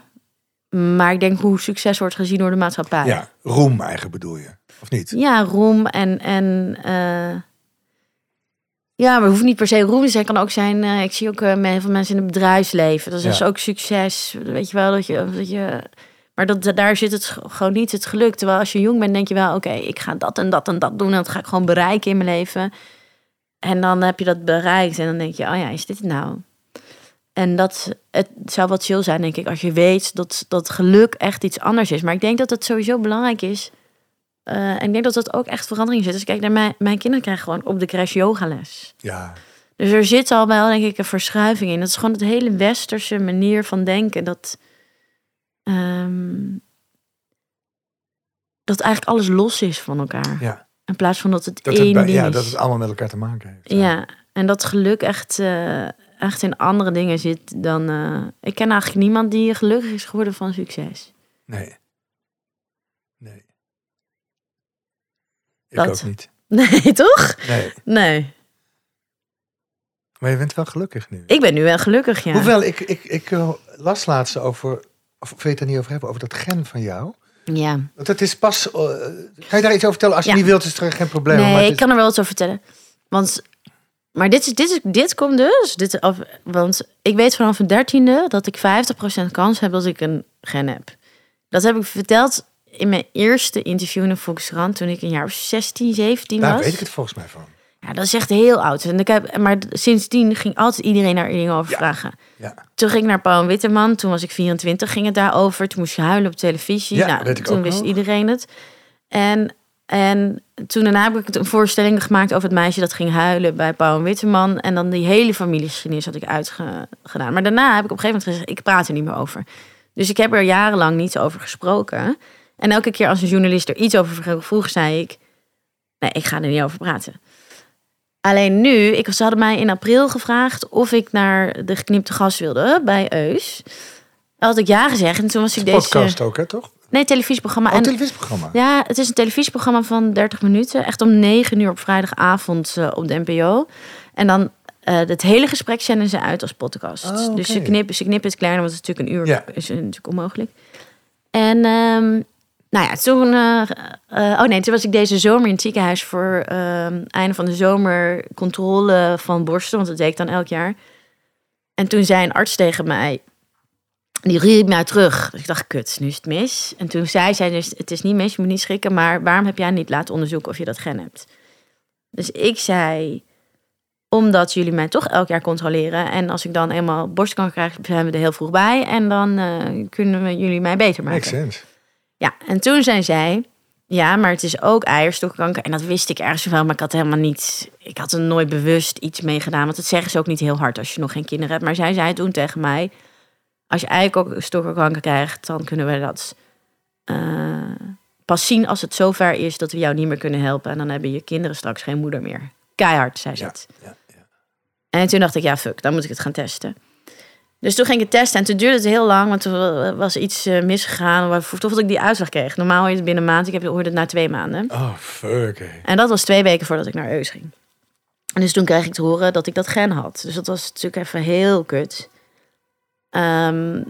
maar ik denk hoe succes wordt gezien door de maatschappij. Ja, roem eigenlijk bedoel je, of niet? Ja, roem en. en eh, ja, maar het hoeft niet per se roem te zijn. Het kan ook zijn. eh, ik zie ook eh, heel veel mensen in het bedrijfsleven. Dat is Ja. dus ook succes. Weet je wel dat je. Dat je maar dat, daar zit het gewoon niet het geluk. Terwijl als je jong bent, denk je wel: oké, ik ga dat en dat en dat doen. En dat ga ik gewoon bereiken in mijn leven. En dan heb je dat bereikt. En dan denk je: oh ja, is dit het nou? En dat het zou wat chill zijn, denk ik, als je weet dat, dat geluk echt iets anders is. Maar ik denk dat het sowieso belangrijk is. Eh, en ik denk dat dat ook echt verandering zit. Dus kijk, naar mijn, mijn kinderen krijgen gewoon op de crash yogales. Ja, Dus er zit al wel, denk ik, een verschuiving in. Dat is gewoon het hele westerse manier van denken. Dat, ehm, dat eigenlijk alles los is van elkaar. ja. In plaats van dat het Dat, één het, bij- ding ja, is. dat het allemaal met elkaar te maken heeft. Ja, en dat geluk echt, eh, echt in andere dingen zit dan... eh, ik ken eigenlijk niemand die gelukkig is geworden van succes. Nee. Nee. Ik Dat- ook niet. *laughs* Nee, toch? Nee. Nee. Maar je bent wel gelukkig nu. Ik ben nu wel gelukkig, ja. Hoewel, ik, ik, ik eh, las laatst over, of wil je het er niet over hebben, over dat gen van jou. Ja. Want het is pas, eh, kan je daar iets over vertellen? Als je Ja. niet wilt, is er geen probleem. maar Nee, het ik kan er wel wat over vertellen. Want, maar dit, is, dit, is, dit komt dus. Dit, of, want ik weet vanaf een dertiende dat ik 50% kans heb dat ik een gen heb. Dat heb ik verteld in mijn eerste interview in de Volkskrant toen ik een jaar of 16, 17 Daar was. weet ik het volgens mij van. Ja, dat is echt heel oud. En ik heb, maar sindsdien ging altijd iedereen daar dingen over Ja. vragen. Ja. Toen ging ik naar Paul Witteman. Toen was ik 24, ging het daarover. Toen moest je huilen op televisie. Ja, nou, weet ik toen wist nog. iedereen het. En, en toen daarna heb ik een voorstelling gemaakt over het meisje dat ging huilen bij Paul Witteman. En dan die hele familiegeschiedenis had ik uitgedaan. Maar daarna heb ik op een gegeven moment gezegd, ik praat er niet meer over. Dus ik heb er jarenlang niet over gesproken. En elke keer als een journalist er iets over vroeg, zei ik... Nee, ik ga er niet over praten. Alleen nu, ik, ze hadden mij in april gevraagd of ik naar de geknipte gas wilde bij Eus. Had ik ja gezegd en toen was ik deze... Podcast ook, hè, toch? Nee, televisieprogramma. Oh, en, televisieprogramma. ja, het is een televisieprogramma van 30 minuten. Echt om 9 uur op vrijdagavond eh, op de NPO. En dan eh, het hele gesprek zenden ze uit als podcast. Oh. Dus ze knippen, ze knippen het kleiner, want het is natuurlijk een uur Ja. is natuurlijk onmogelijk. En ehm, nou ja, toen... eh, oh nee, toen was ik deze zomer in het ziekenhuis voor ehm, einde van de zomer controle van borsten. Want dat deed ik dan elk jaar. En toen zei een arts tegen mij... Die riep mij terug. Dus ik dacht, kut, nu is het mis. En toen zei zij dus, het is niet mis, je moet niet schrikken. Maar waarom heb jij niet laten onderzoeken of je dat gen hebt? Dus ik zei, omdat jullie mij toch elk jaar controleren. En als ik dan eenmaal borstkanker krijg, zijn we er heel vroeg bij. En dan eh, kunnen we jullie mij beter maken. Makes sense. Ja, en toen zei zij, ja, maar het is ook eierstokkanker. En dat wist ik ergens wel, maar ik had helemaal niet... Ik had er nooit bewust iets mee gedaan. Want dat zeggen ze ook niet heel hard als je nog geen kinderen hebt. Maar zij zei toen tegen mij... Als je eierstokkanker krijgt, dan kunnen we dat eh, pas zien als het zover is dat we jou niet meer kunnen helpen. En dan hebben je kinderen straks geen moeder meer. Keihard, zei ze Ja, het. ja, ja. En toen dacht ik, ja, fuck, dan moet ik het gaan testen. Dus toen ging ik het testen en toen duurde het heel lang, want er was iets eh, misgegaan. Waarvoor ik die uitslag kreeg. Normaal hoor je het binnen een maand, ik heb hoorde het na twee maanden. Oh, fuck. En dat was twee weken voordat ik naar Eus ging. En dus toen kreeg ik te horen dat ik dat gen had. Dus dat was natuurlijk even heel kut. Ehm,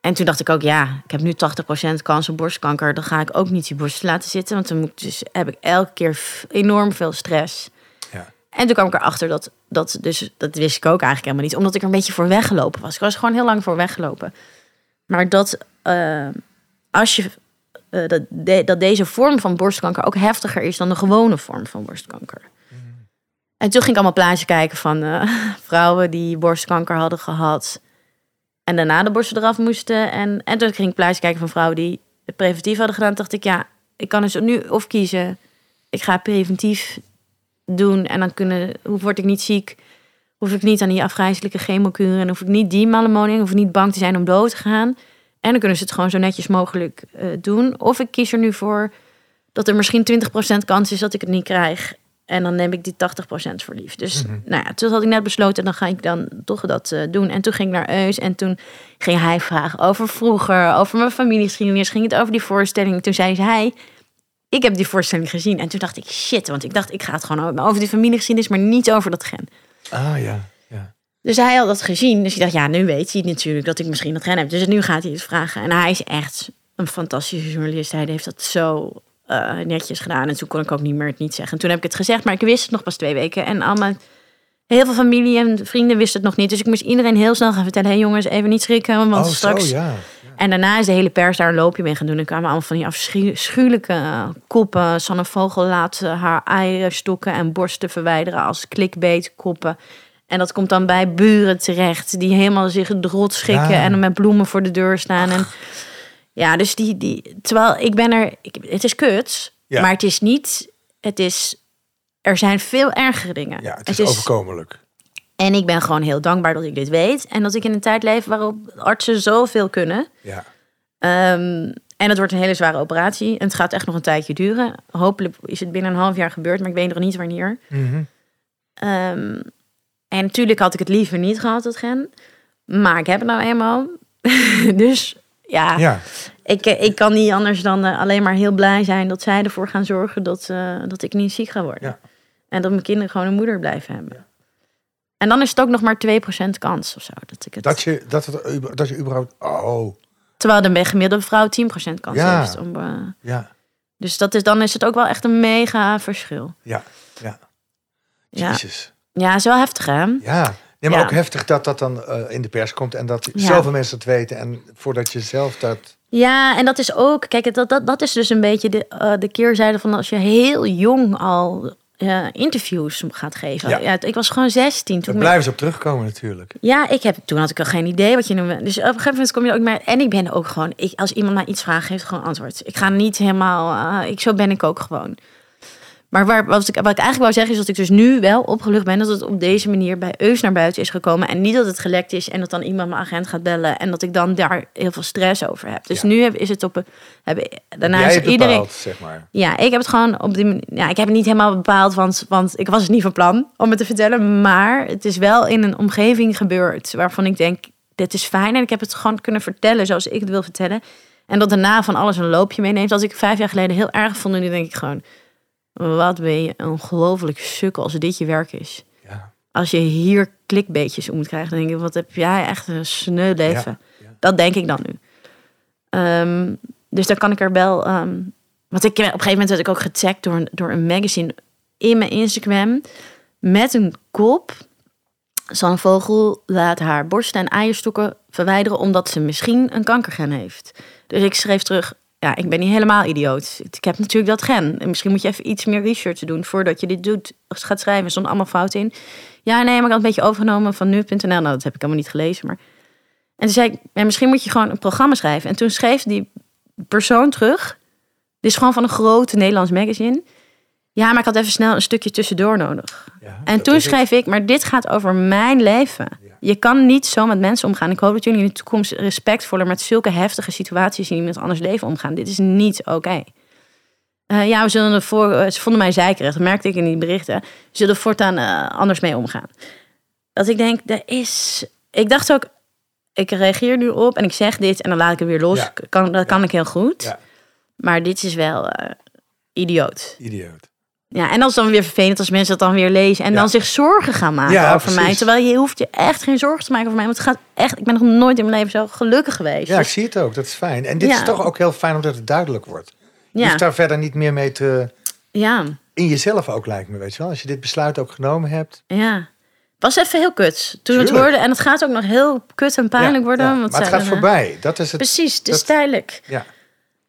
en toen dacht ik ook, ja, ik heb nu 80% kans op borstkanker. Dan ga ik ook niet die borst laten zitten. Want dan moet ik dus, heb ik elke keer enorm veel stress. Ja. En toen kwam ik erachter dat, dat, dus, dat wist ik ook eigenlijk helemaal niet. Omdat ik er een beetje voor weggelopen was. Ik was gewoon heel lang voor weggelopen. Maar dat eh, als je eh, dat, de- dat deze vorm van borstkanker ook heftiger is dan de gewone vorm van borstkanker. En toen ging ik allemaal plaatjes kijken van eh, *laughs* vrouwen die borstkanker hadden gehad. En daarna de borsten eraf moesten. En, en toen ging ik plaatjes kijken van vrouwen die het preventief hadden gedaan. Dacht ik, ja, ik kan dus nu of kiezen. Ik ga preventief doen en dan kunnen, hoe word ik niet ziek? Hoef ik niet aan die afgrijzelijke chemokuren en hoef ik niet die malamoning, hoef ik niet bang te zijn om dood te gaan. En dan kunnen ze het gewoon zo netjes mogelijk eh, doen. Of ik kies er nu voor dat er misschien 20% kans is dat ik het niet krijg. En dan neem ik die 80% voor lief. Dus nou ja, toen had ik net besloten, dan ga ik dan toch dat eh, doen. En toen ging ik naar Eus en toen ging hij vragen over vroeger, over mijn familiegeschiedenis. Ging het over die voorstelling. Toen zei hij, ik heb die voorstelling gezien. En toen dacht ik, shit, want ik dacht, ik ga het gewoon over die familiegeschiedenis, maar niet over dat gen. Ah, ja. ja. Dus hij had dat gezien. Dus ik dacht, ja, nu weet hij natuurlijk dat ik misschien dat gen heb. Dus nu gaat hij het vragen. En hij is echt een fantastische journalist. Hij heeft dat zo eh, netjes gedaan. En toen kon ik ook niet meer het niet zeggen. En toen heb ik het gezegd, maar ik wist het nog pas twee weken. En allemaal, heel veel familie en vrienden wisten het nog niet. Dus ik moest iedereen heel snel gaan vertellen... hé hey jongens, even niet schrikken, want oh, straks... zo, ja. En daarna is de hele pers daar een loopje mee gaan doen. En kwamen allemaal van die afschuwelijke eh, koppen. Sanne Vogel laat eh, haar eieren stokken en borsten verwijderen als clickbait koppen. En dat komt dan bij buren terecht. Die helemaal zich het rot schikken Ja. en met bloemen voor de deur staan. En ja, dus die, die... Terwijl ik ben er... Ik, het is kut, Ja. maar het is niet... Het is... Er zijn veel ergere dingen. Ja, het is overkomelijk. En ik ben gewoon heel dankbaar dat ik dit weet. En dat ik in een tijd leef waarop artsen zoveel kunnen. Ja. Ehm, en het wordt een hele zware operatie. En het gaat echt nog een tijdje duren. Hopelijk is het binnen een half jaar gebeurd, maar ik weet nog niet wanneer. Ehm, en natuurlijk had ik het liever niet gehad, dat gen. Maar ik heb het nou eenmaal. *laughs* dus ja, Ja. ik, eh, ik kan niet anders dan eh, alleen maar heel blij zijn dat zij ervoor gaan zorgen dat, eh, dat ik niet ziek ga worden. Ja. En dat mijn kinderen gewoon een moeder blijven hebben. En dan is het ook nog maar 2% kans of zo. Dat, ik het... Dat je, dat, het, dat je überhaupt... Oh, Terwijl de gemiddelde vrouw 10% kans heeft. Om, ja, dus dat is, dan is het ook wel echt een mega verschil. ja, ja. Ja, Jezus. ja is wel heftig hè? Ja. Nee, maar Ja. ook heftig dat dat dan eh, in de pers komt en dat Ja. zoveel mensen het weten. En voordat je zelf dat... Ja, en dat is ook, kijk, dat, dat, dat is dus een beetje de, eh, de keerzijde van als je heel jong al eh, interviews gaat geven. Ja. Ja. ik was gewoon 16 toen. Daar blijven ze op terugkomen natuurlijk. Ja, ik heb, toen had ik al geen idee wat je noemde. Dus op een gegeven moment kom je ook maar. En ik ben ook gewoon, ik, als iemand mij iets vraagt, geef gewoon antwoord. Ik ga niet helemaal, ik, zo ben ik ook gewoon. Maar waar, wat, ik, wat ik eigenlijk wou zeggen is dat ik dus nu wel opgelucht ben dat het op deze manier bij Eus naar buiten is gekomen. En niet dat het gelekt is en dat dan iemand mijn agent gaat bellen en dat ik dan daar heel veel stress over heb. Dus Ja. nu heb, is het op een. Heb, daarna Jij is het iedereen. zeg maar. Ja, ik heb het gewoon op die manier. Ja, ik heb het niet helemaal bepaald, want, want ik was het niet van plan om het te vertellen. Maar het is wel in een omgeving gebeurd waarvan ik denk: dit is fijn. En ik heb het gewoon kunnen vertellen zoals ik het wil vertellen. En dat daarna van alles een loopje meeneemt. Als ik vijf jaar geleden heel erg vond, nu denk ik gewoon: wat ben je een ongelooflijk sukkel als dit je werk is. Ja. Als je hier klikbeetjes om moet krijgen, dan denk ik: wat heb jij echt een sneu leven. Ja, ja. Dat denk ik dan nu. Ehm, dus dan kan ik er wel. ehm, want ik, op een gegeven moment werd ik ook getagd door een, door een magazine in mijn Instagram. Met een kop. Zo'n vogel laat haar borsten en eierstokken verwijderen omdat ze misschien een kankergen heeft. Dus ik schreef terug. Ja, ik ben niet helemaal idioot. Ik heb natuurlijk dat gen. En misschien moet je even iets meer research doen voordat je dit doet. Gaat schrijven, er stond allemaal fout in. Ja, nee, maar ik had een beetje overgenomen van nu.nl. Nou, dat heb ik helemaal niet gelezen. Maar en toen zei ik, ja, misschien moet je gewoon een programma schrijven. En toen schreef die persoon terug. Dit is gewoon van een grote Nederlands magazine. Ja, maar ik had even snel een stukje tussendoor nodig. Ja, En toen schreef ik, maar dit gaat over mijn leven. Ja. Je kan niet zo met mensen omgaan. Ik hoop dat jullie in de toekomst respectvoller met zulke heftige situaties in iemand anders leven omgaan. Dit is niet oké. Eh, ja, we zullen er voor, eh, ze vonden mij zeikerig, dat merkte ik in die berichten. We zullen voortaan eh, anders mee omgaan. Dat ik denk, er is. Ik dacht ook, ik reageer nu op en ik zeg dit en dan laat ik het weer los. Ja. Kan, dat kan ik heel goed. Ja. Maar dit is wel idioot. Idioot. Ja, en dat is dan weer vervelend als mensen dat dan weer lezen en Ja. dan zich zorgen gaan maken Ja, over mij. Terwijl je hoeft je echt geen zorgen te maken over mij. Want het gaat echt, ik ben nog nooit in mijn leven zo gelukkig geweest. Ja, ik Dus- zie het ook. Dat is fijn. En dit Ja. is toch ook heel fijn omdat het duidelijk wordt. Je hoeft daar verder niet meer mee te... ja, In jezelf ook lijkt me, weet je wel. Als je dit besluit ook genomen hebt. ja. Was even heel kut toen het Tuurlijk. hoorde. En het gaat ook nog heel kut en pijnlijk Ja, worden. ja. want Maar het gaat voorbij. Dat is het. Precies, het is dat- tijdelijk. Ja.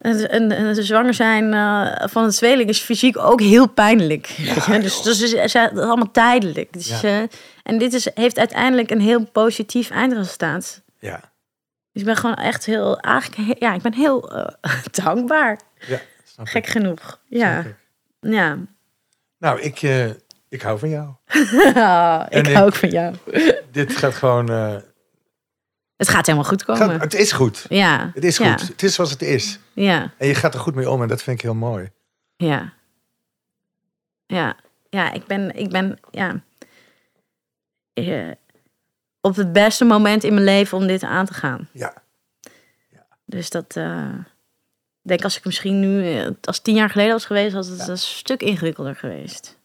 En, en, zwanger zijn eh, van het tweeling is fysiek ook heel pijnlijk. je? Dus, dus het is, is allemaal tijdelijk. Dus, Ja. eh, en dit is, heeft uiteindelijk een heel positief eindresultaat. Ja. Dus ik ben gewoon echt heel, eigenlijk, ja, ik ben heel eh, *laughs* dankbaar. ja snap Gek ik. genoeg. Ja, ik. ja. Nou, ik, ik hou van jou. *laughs* Ik En ik- hou ook van jou. *laughs* Dit gaat gewoon... Het gaat helemaal goed komen. gaat- het is goed. Ja. Het is ja, goed. Het is zoals het is. Ja, En je gaat er goed mee om en dat vind ik heel mooi. ja. Ja, ja, ik ben, ik ben, ja. eh, op het beste moment in mijn leven om dit aan te gaan. Ja. Dus dat, eh, ik denk als ik misschien nu, eh, als het tien jaar geleden was geweest, was het Ja. een stuk ingewikkelder geweest.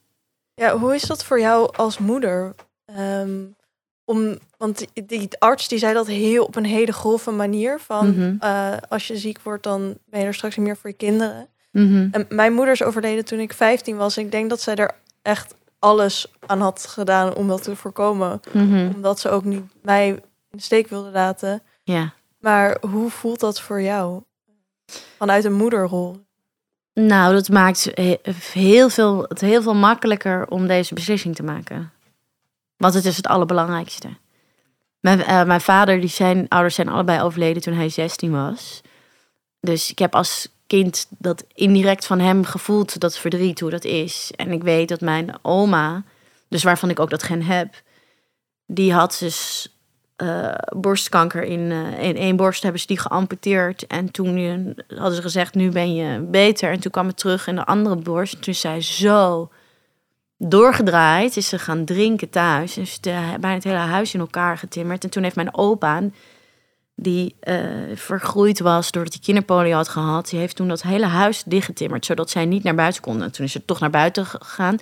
Ja, hoe is dat voor jou als moeder? Ehm, om, want die, arts die zei dat heel op een hele grove manier. Van Mhm. eh, als je ziek wordt, dan ben je er straks niet meer voor je kinderen. Mhm. En mijn moeder is overleden toen ik 15 was. Ik denk dat zij er echt alles aan had gedaan om dat te voorkomen. Mhm. Omdat ze ook niet mij in de steek wilde laten. Ja. Maar hoe voelt dat voor jou? Vanuit een moederrol. Nou, dat maakt he- heel veel, het heel veel makkelijker om deze beslissing te maken. Want het is het allerbelangrijkste. Mijn, eh, mijn vader, die zijn ouders zijn allebei overleden toen hij 16 was. Dus ik heb als kind dat indirect van hem gevoeld, dat verdriet, hoe dat is. En ik weet dat mijn oma, dus waarvan ik ook dat gen heb, die had dus eh, borstkanker in, eh, in één borst hebben ze die geamputeerd. En toen hadden ze gezegd, nu ben je beter. En toen kwam het terug in de andere borst. En toen zij zo doorgedraaid. Is ze gaan drinken thuis. Dus de, bijna het hele huis in elkaar getimmerd. En toen heeft mijn opa, die eh, vergroeid was doordat hij kinderpolio had gehad... die heeft toen dat hele huis dichtgetimmerd, zodat zij niet naar buiten kon. En toen is ze toch naar buiten gegaan.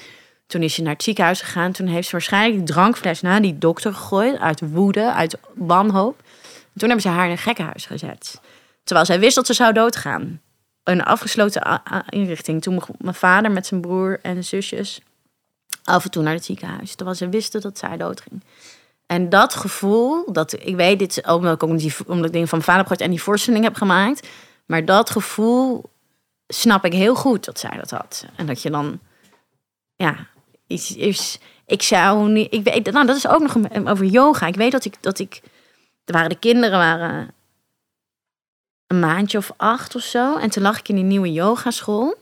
Toen is ze naar het ziekenhuis gegaan. Toen heeft ze waarschijnlijk die drankfles naar die dokter gegooid. Uit woede, uit wanhoop. Toen hebben ze haar in een gekkenhuis gezet. Terwijl zij wist dat ze zou doodgaan. Een afgesloten inrichting. Toen mocht mijn vader met zijn broer en zusjes af en toe naar het ziekenhuis. Terwijl ze wisten dat zij doodging. En dat gevoel, dat ik weet, dit ook omdat ik, die, omdat ik van mijn vader en die voorstelling heb gemaakt. Maar dat gevoel snap ik heel goed dat zij dat had. En dat je dan, ja, iets is. Ik zou niet. Ik weet, nou, dat is ook nog over yoga. Ik weet dat ik, dat ik. Er waren de kinderen waren een maandje of acht of zo. En toen lag ik in die nieuwe yogaschool.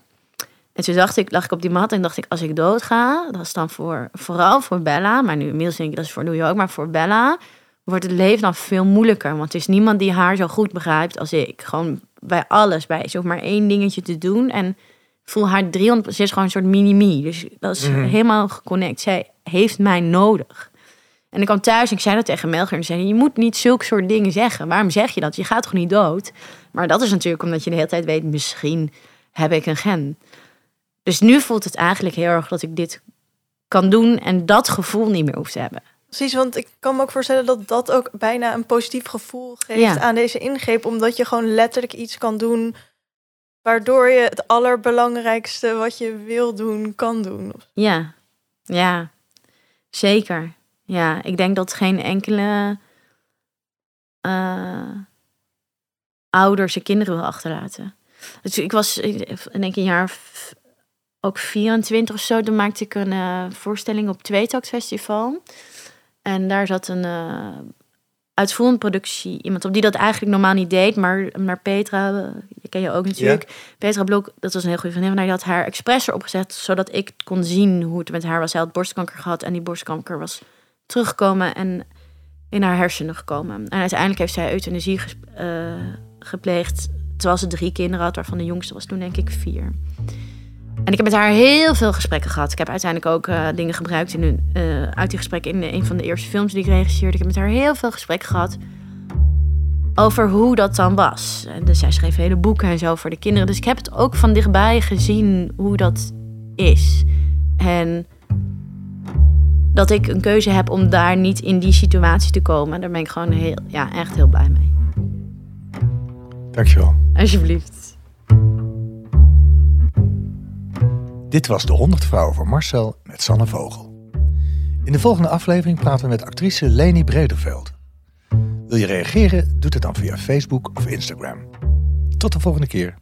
En toen dacht ik, lag ik op die mat en dacht ik, als ik doodga, dat is dan voor, vooral voor Bella. Maar nu inmiddels denk ik, dat is voor New York. Maar voor Bella wordt het leven dan veel moeilijker. Want er is niemand die haar zo goed begrijpt als ik. Gewoon bij alles, bij ze hoeft maar één dingetje te doen. En voel haar 300, ze is gewoon een soort mini-me. Dus dat is Mhm. helemaal geconnect. Zij heeft mij nodig. En ik kwam thuis en ik zei dat tegen Melger. En zei, je moet niet zulke soort dingen zeggen. Waarom zeg je dat? Je gaat toch niet dood? Maar dat is natuurlijk omdat je de hele tijd weet, misschien heb ik een gen. Dus nu voelt het eigenlijk heel erg dat ik dit kan doen en dat gevoel niet meer hoef te hebben. Precies, want ik kan me ook voorstellen dat dat ook bijna een positief gevoel geeft Ja. aan deze ingreep. Omdat je gewoon letterlijk iets kan doen waardoor je het allerbelangrijkste wat je wil doen, kan doen. Ja, ja, zeker. Ja, ik denk dat geen enkele eh, ouder zijn kinderen wil achterlaten. Dus ik was, ik denk een jaar ook 24 of zo, toen maakte ik een eh, voorstelling op Tweetakt Festival. En daar zat een eh uitvoerend productie, iemand op die dat eigenlijk normaal niet deed, maar, maar Petra, eh, je ken je ook natuurlijk. Petra Blok, dat was een heel goede vriendin van haar, die had haar expres erop gezet, zodat ik kon zien hoe het met haar was. Zij had borstkanker gehad en die borstkanker was teruggekomen en in haar hersenen gekomen. En uiteindelijk heeft zij euthanasie gepleegd, terwijl ze drie kinderen had, waarvan de jongste was toen denk ik vier. En ik heb met haar heel veel gesprekken gehad. Ik heb uiteindelijk ook eh, dingen gebruikt in een, eh, uit die gesprekken in een van de eerste films die ik regisseerde. Ik heb met haar heel veel gesprekken gehad over hoe dat dan was. En dus zij schreef hele boeken en zo voor de kinderen. Dus ik heb het ook van dichtbij gezien hoe dat is. En dat ik een keuze heb om daar niet in die situatie te komen. Daar ben ik gewoon heel, ja, echt heel blij mee. Dankjewel. Alsjeblieft. Dit was De 100 Vrouwen van Marcel met Sanne Vogel. In de volgende aflevering praten we met actrice Leni Brederveld. Wil je reageren? Doe het dan via Facebook of Instagram. Tot de volgende keer.